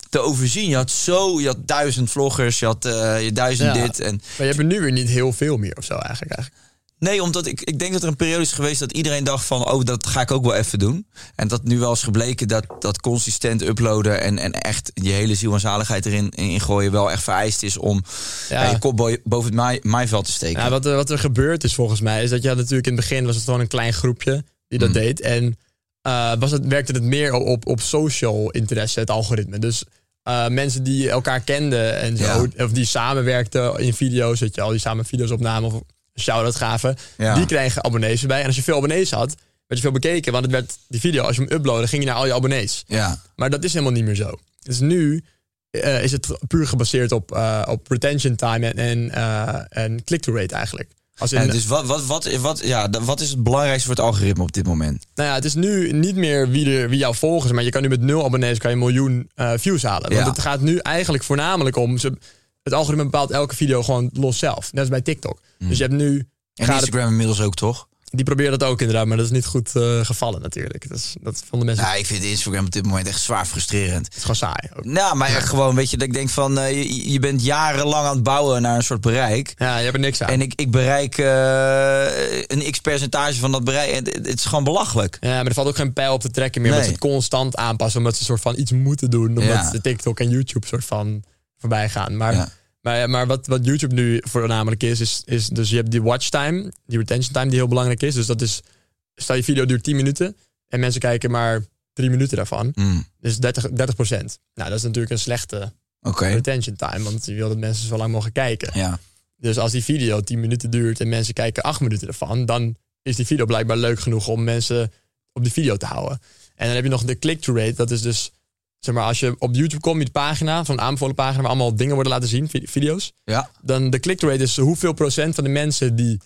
te overzien. Je had zo... Je had duizend vloggers, je had eh, je duizend
Ja.
dit. En,
Maar je hebt er nu weer niet heel veel meer of zo eigenlijk. eigenlijk.
Nee, omdat ik, ik denk dat er een periode is geweest dat iedereen dacht van... oh, dat ga ik ook wel even doen. En dat nu wel is gebleken dat, dat consistent uploaden... En, en echt je hele ziel en zaligheid erin in gooien... wel echt vereist is om
Ja.
ja, je kop bo- boven het maai- maaiveld te steken.
Ja, wat, er, wat er gebeurd is volgens mij, is dat je had natuurlijk in het begin was het gewoon een klein groepje die dat
Mm.
deed. En eh, was het, werkte het meer op, op, social interesse, het algoritme. Dus eh, mensen die elkaar kenden en zo, of die samenwerkten in video's, weet je al, die samen video's opnamen of shout-out gaven,
Ja.
die kregen abonnees erbij. En als je veel abonnees had, werd je veel bekeken, want het werd die video, als je hem uploadde, ging je naar al je abonnees.
Ja,
Maar dat is helemaal niet meer zo. Dus nu eh, is het puur gebaseerd op, eh, op retention time en, en, eh, en click-to rate eigenlijk. Als in,
dus wat, wat, wat, wat, ja, wat is het belangrijkste voor het algoritme op dit moment?
Nou ja, het is nu niet meer wie, er, wie jou volgen, maar je kan nu met nul abonnees kan je een miljoen views halen. Want
Ja.
het gaat nu eigenlijk voornamelijk om, ze, het algoritme bepaalt elke video gewoon los zelf. Net als bij TikTok. Dus je hebt nu.
En
het-
Instagram inmiddels ook, toch?
die probeert dat ook inderdaad, maar dat is niet goed eh, gevallen natuurlijk. Dat, is, dat vonden mensen
Nou, ik vind Instagram op dit moment echt zwaar frustrerend.
het is gewoon saai. ook.
Nou, maar echt gewoon, weet je, dat ik denk van... eh, je, je bent jarenlang aan het bouwen naar een soort bereik.
Ja, je hebt er niks aan.
En ik, ik bereik eh, een x-percentage van dat bereik. En Het, het is gewoon belachelijk.
Ja, maar er valt ook geen pijl op te trekken meer. Omdat
Nee.
ze het constant aanpassen. Omdat ze soort van iets moeten doen. Omdat
Ja.
de TikTok en YouTube soort van voorbij gaan. Maar,
Ja.
Maar, maar wat, wat YouTube nu voornamelijk is, is, is... Dus je hebt die watch time, die retention time die heel belangrijk is. Dus dat is... Stel je video duurt 10 minuten. En mensen kijken maar 3 minuten daarvan.
Hmm,
Dus 30, 30 procent. Nou, dat is natuurlijk een slechte retention time. Want je wil dat mensen zo lang mogelijk kijken.
Ja.
Dus als die video 10 minuten duurt en mensen kijken 8 minuten ervan, dan is die video blijkbaar leuk genoeg om mensen op die video te houden. En dan heb je nog de click-through rate. Dat is dus, zeg maar, als je op YouTube komt met de pagina, van een aanbevolen pagina, waar allemaal dingen worden laten zien, vi- video's.
Ja.
Dan de click-through rate is hoeveel procent van de mensen die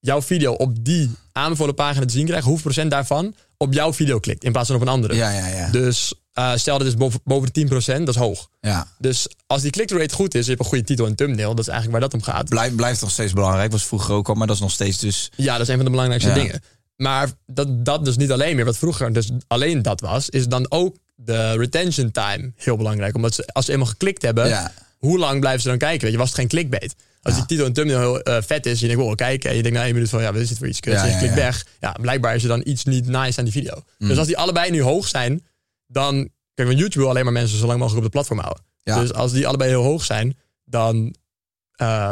jouw video op die aanbevolen pagina te zien krijgen, hoeveel procent daarvan op jouw video klikt in plaats van op een andere.
Ja, ja, ja.
Dus eh, stel dat is boven, boven de 10%, dat is hoog.
ja.
Dus als die click-through rate goed is, je hebt een goede titel en thumbnail, dat is eigenlijk waar dat om gaat.
Blijf, blijft nog steeds belangrijk. Was vroeger ook al, maar dat is nog steeds dus...
Ja, dat is een van de belangrijkste
Ja.
dingen. Maar dat, dat dus niet alleen meer, wat vroeger dus alleen dat was, is dan ook de retention time heel belangrijk. Omdat ze, als ze eenmaal geklikt hebben,
Ja.
hoe lang blijven ze dan kijken? Weet je, was het geen clickbait? Als die titel en thumbnail heel eh, vet is, je denkt, oh, kijken. En je denkt na één minuut van, ja, wat is dit voor iets kuts?
Ja,
en je klikt weg. Ja, blijkbaar is er dan iets niet nice aan die video.
Mm.
Dus als die allebei nu hoog zijn, dan... Kijk, want YouTube wil alleen maar mensen zo lang mogelijk op het platform houden. Dus als die allebei heel hoog zijn, dan uh,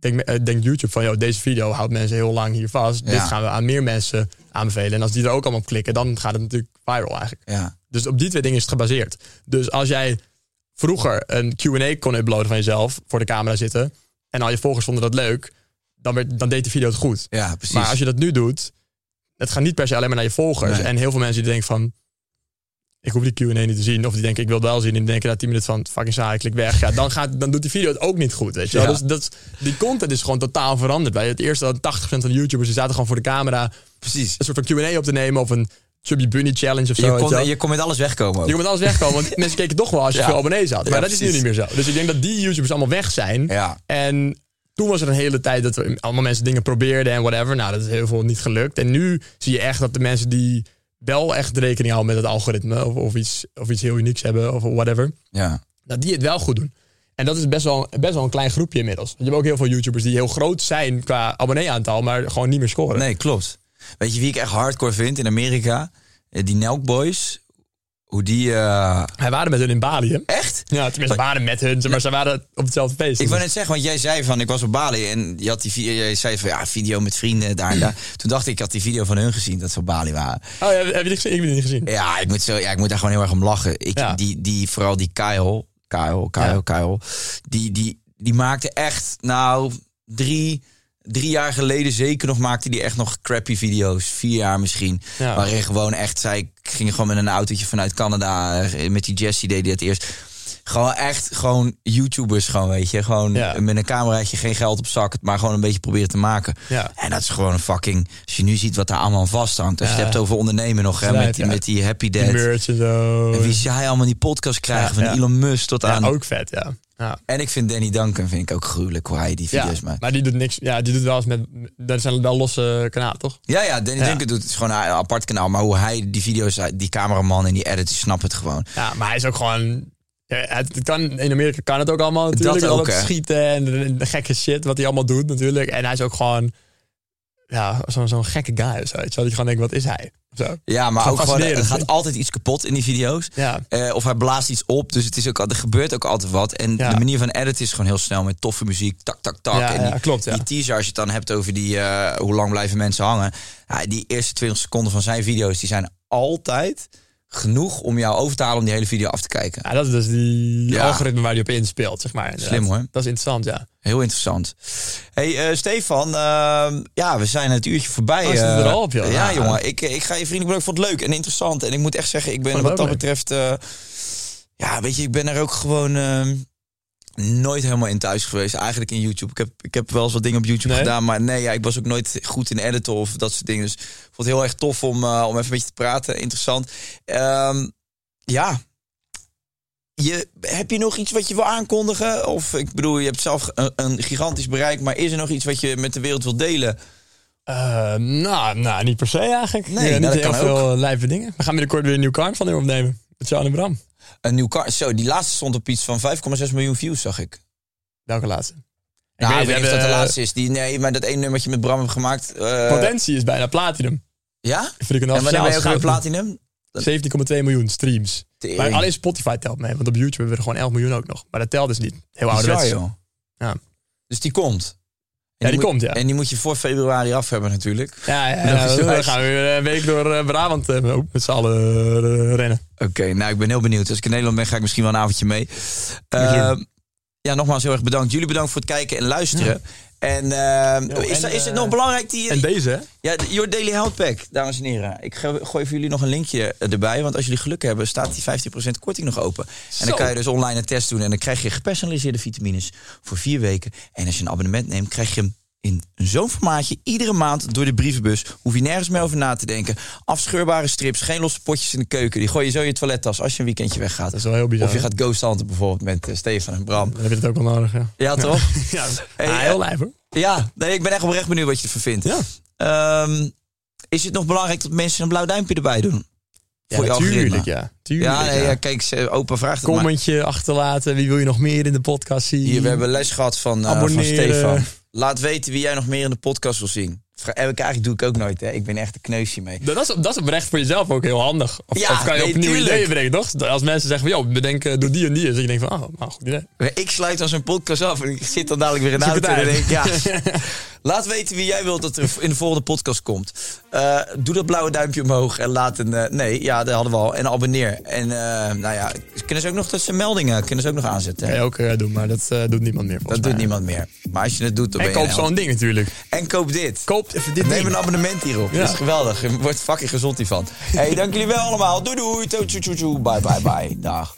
denkt eh, denkt YouTube van, joh, deze video houdt mensen heel lang hier vast.
Ja.
Dit gaan we aan meer mensen aanbevelen. En als die er ook allemaal op klikken, dan gaat het natuurlijk viral eigenlijk.
Ja.
Dus op die twee dingen is het gebaseerd. Dus als jij vroeger een Q&A kon uploaden van jezelf, voor de camera zitten, en al je volgers vonden dat leuk, dan, werd, dan deed die video het goed.
Ja, precies.
Maar als je dat nu doet, het gaat niet per se alleen maar naar je volgers.
Nee.
En heel veel mensen die denken van, ik hoef die Q&A niet te zien. Of die denken, ik wil wel zien. En denken na 10 minuten van, fucking saai, ik klik weg. Ja, dan, gaat, dan doet die video het ook niet goed, weet je.
Ja.
Dus dat, die content is gewoon totaal veranderd. Bij het eerste, 80% van de YouTubers, die zaten gewoon voor de camera
precies.
een soort van Q&A op te nemen. Of een Chubby Bunny challenge of zo.
Je kon, je kon met alles wegkomen ook.
Je moet alles wegkomen, want *laughs* mensen keken toch wel als je
Ja.
veel abonnees had. Maar
Ja,
dat is nu niet meer zo. Dus ik denk dat die YouTubers allemaal weg zijn.
Ja.
En toen was er een hele tijd dat we allemaal mensen dingen probeerden en whatever. Nou, dat is heel veel niet gelukt. En nu zie je echt dat de mensen die wel echt rekening houden met het algoritme of, of, iets, of iets heel unieks hebben of whatever,
Ja.
dat die het wel goed doen. En dat is best wel, best wel een klein groepje inmiddels. Je hebt ook heel veel YouTubers die heel groot zijn qua abonnee-aantal, maar gewoon niet meer scoren.
Nee, klopt. Weet je wie ik echt hardcore vind in Amerika? Eh, Die Nelk Boys. Hoe die... eh,
Wij waren met hun in Bali, hè?
Echt?
Ja, tenminste, we waren met hun, maar ze waren op hetzelfde feest.
Ik wou net zeggen, want jij zei van, ik was op Bali en je had die video, jij zei van, ja, video met vrienden daar en daar. Toen dacht ik, ik had die video van hun gezien, dat ze op Bali waren.
Oh, heb, heb je die gezien? Ik heb die niet gezien.
Ja, ik moet, zo, ja, ik moet daar gewoon heel erg om lachen. Ik,
Ja.
die, die, vooral die Kyle, Kyle, Kyle,
Ja.
Kyle, die, die, die maakte echt, nou, drie, drie jaar geleden zeker nog maakte die echt nog crappy video's. Vier jaar misschien.
Ja.
Waarin gewoon echt, zij ging gewoon met een autootje vanuit Canada, eh, met die Jessie deed die het eerst. Gewoon echt, gewoon YouTubers gewoon, weet je. Gewoon
Ja.
met een cameraatje, geen geld op zak, maar gewoon een beetje proberen te maken.
Ja.
En dat is gewoon een fucking, als je nu ziet wat daar allemaal aan vasthangt. Als je het hebt over ondernemen nog, hè, met, die, met die Happy
Die
Dad.
merch en zo.
En wie zij allemaal die podcast krijgen van. Elon Musk tot
Ja,
aan.
ook vet, ja. Ja.
En ik vind Danny Duncan vind ik ook gruwelijk hoe hij die
Ja,
video's maakt.
maar die doet niks. Ja, die doet wel eens met. Dat zijn wel losse kanalen, toch?
Ja, ja, Danny
Ja.
Duncan doet het gewoon een apart kanaal. Maar hoe hij die video's, die cameraman en die edit, die snapt het gewoon.
Ja, maar hij is ook gewoon. Ja, het kan, in Amerika kan het ook allemaal natuurlijk.
Dat ook,
al schieten en de gekke shit wat hij allemaal doet natuurlijk. En hij is ook gewoon. Ja, zo'n zo'n gekke guy of zo. weet je wel. Dat je gewoon denkt, wat is hij? Zo.
Ja, maar
Gewoon
ook gewoon, er gaat altijd iets kapot in die video's.
Ja.
Eh, of hij blaast iets op. Dus het is ook, er gebeurt ook altijd wat. En
Ja.
de manier van editen is gewoon heel snel met toffe muziek. Tak, tak, tak.
Ja,
en die,
klopt,
die teaser, als je het dan hebt over die, eh, hoe lang blijven mensen hangen. Die eerste 20 seconden van zijn video's, die zijn altijd genoeg om jou over te halen om die hele video af te kijken.
Ja, dat is dus die
Ja.
algoritme waar hij op inspeelt, zeg maar. inderdaad.
Slim, hoor.
Dat is interessant, ja.
Heel interessant. hey, eh, Stefan, ehm, ja, we zijn het uurtje voorbij.
Oh, het
eh.
er al op, joh?
Ja,
Ja.
jongen, ik, ik ga je vriendelijk bedanken. Ik vond het leuk en interessant. En ik moet echt zeggen, ik ben wat dat
leuk.
betreft... eh, ja, weet je, ik ben er ook gewoon ehm, nooit helemaal in thuis geweest. Eigenlijk in YouTube. Ik heb, ik heb wel eens wat dingen op YouTube
Nee?
gedaan. Maar nee, ja, ik was ook nooit goed in editen of dat soort dingen. Dus ik vond het heel erg tof om, eh, om even een beetje te praten. Interessant. Ehm, ja, je, heb je nog iets wat je wil aankondigen? Of ik bedoel, je hebt zelf een, een gigantisch bereik, maar is er nog iets wat je met de wereld wilt delen?
Eh, nou, nou, niet per se eigenlijk.
Nee,
Ja,
nou,
niet
dat
heel
kan
veel lijve dingen. We gaan binnenkort weer een nieuw kaart van hem opnemen. Met en Bram.
Een nieuw car. Zo, die laatste stond op iets van 5,6 miljoen views, zag ik.
Welke laatste?
Nou, ik
weet
weet niet
het,
of dat de laatste is. Die, nee, maar dat één nummertje met Bram heb gemaakt. eh,
Potentie is bijna platinum.
ja?
Vind ik een
En wanneer ben je ook weer platinum?
17,2 miljoen streams.
Tering.
Maar alleen Spotify telt mee, want op YouTube hebben we er gewoon 11 miljoen ook nog. Maar dat telt dus niet. Heel ouderwets. Ja.
Dus die komt. En
Ja, die
moet-
komt, ja.
En die moet je voor februari af hebben natuurlijk.
Ja, ja, *laughs* dan gaan we weer een week door eh, Brabant eh, ook met z'n allen eh, rennen.
Oké, nou ik ben heel benieuwd. Als ik in Nederland ben, ga ik misschien wel een avondje mee. Ja, nogmaals heel erg bedankt. Jullie bedankt voor het kijken en luisteren. En, eh, is,
en,
is het
eh,
nog belangrijk die...
En deze, hè?
Ja, Your Daily Health Pack, dames en heren. Ik gooi voor jullie nog een linkje erbij. Want als jullie geluk hebben, staat die 15% korting nog open. En dan kan je dus online een test doen. En dan krijg je gepersonaliseerde vitamines voor vier weken. En als je een abonnement neemt, krijg je hem in zo'n formaatje iedere maand door de brievenbus. Hoef je nergens meer over na te denken. Afscheurbare strips, geen losse potjes in de keuken. Die gooi je zo in je toilettas als je een weekendje weggaat.
Dat is wel heel bizar.
Of je gaat ghost hunten bijvoorbeeld met eh, Stefan en Bram.
Dan heb je het ook wel nodig, ja.
Ja, toch? *laughs*
Ja,
Hey,
ah, heel lijf, hoor.
Ja, nee, ik ben echt oprecht benieuwd wat je ervan vindt.
Ja.
Ehm, is het nog belangrijk dat mensen een blauw duimpje erbij doen?
Ja,
Voor
tuurlijk, ja. Tuurlijk,
Ja, nee,
ja.
ja, kijk, ze- opa vraagt het maar.
Commentje achterlaten. Wie wil je nog meer in de podcast zien?
Hier, we hebben les gehad van, eh, van. Stefan. Laat weten wie jij nog meer in de podcast wil zien. Eh, Eigenlijk doe ik ook nooit, hè. Ik ben echt een kneusje mee.
Dat is, dat is oprecht voor jezelf ook heel handig. Of,
Ja,
of kan je
nee,
op nieuwe ideeën brengen, toch? Als mensen zeggen van, joh, bedenk, doe die en die. Dus je denkt van, oh, nou, goed idee.
Ik sluit dan zo'n podcast af en ik zit dan dadelijk weer in de auto. En denk ja. *laughs* Laat weten wie jij wilt dat er in de volgende podcast komt. Eh, doe dat blauwe duimpje omhoog en laat een... eh, nee, ja, dat hadden we al. En abonneer. En eh, nou ja, kunnen ze ook nog dat ze meldingen kunnen ze ook nog aanzetten.
Je ook doen, maar dat doet niemand meer
Dat doet niemand meer. Maar als je het doet, dan
En koop zo'n ding natuurlijk.
En koop dit.
Koop even dit
Neem een abonnement hierop.
Ja.
Dat is geweldig. Je wordt fucking gezond hiervan. hey, dank jullie wel allemaal. Doei doei. Toe, toe, toe, toe. Bye bye bye. Dag.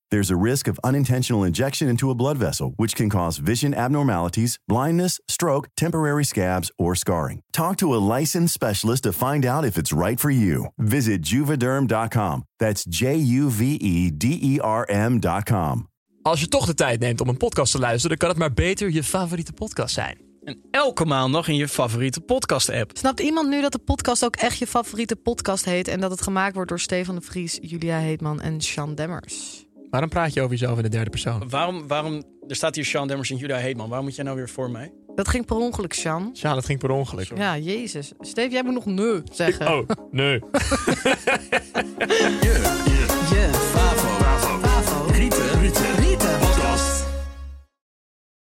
There's a risk of unintentional injection into a blood vessel, which can cause vision abnormalities, blindness, stroke, temporary scabs, or scarring. Talk to a licensed specialist to find out if it's right for you. Visit juvederm.com. That's J U V E D E R M.com.
Als je toch de tijd neemt om een podcast te luisteren, dan kan het maar beter je favoriete podcast zijn.
En elke maandag in je favoriete podcast-app.
Snapt iemand nu dat de podcast ook echt je favoriete podcast heet... en dat het gemaakt wordt door Stefan de Vries, Julia Heetman en Sean Demmers?
Waarom praat je over jezelf in de derde persoon?
Waarom, waarom er staat hier Sean Demmers en Judah Heetman. Waarom moet jij nou weer voor mij?
Dat ging per ongeluk, Sean.
Ja, dat ging per ongeluk.
Ja, jezus. Steve, jij moet nog nee zeggen.
Oh, nee. *laughs* yeah. Yeah.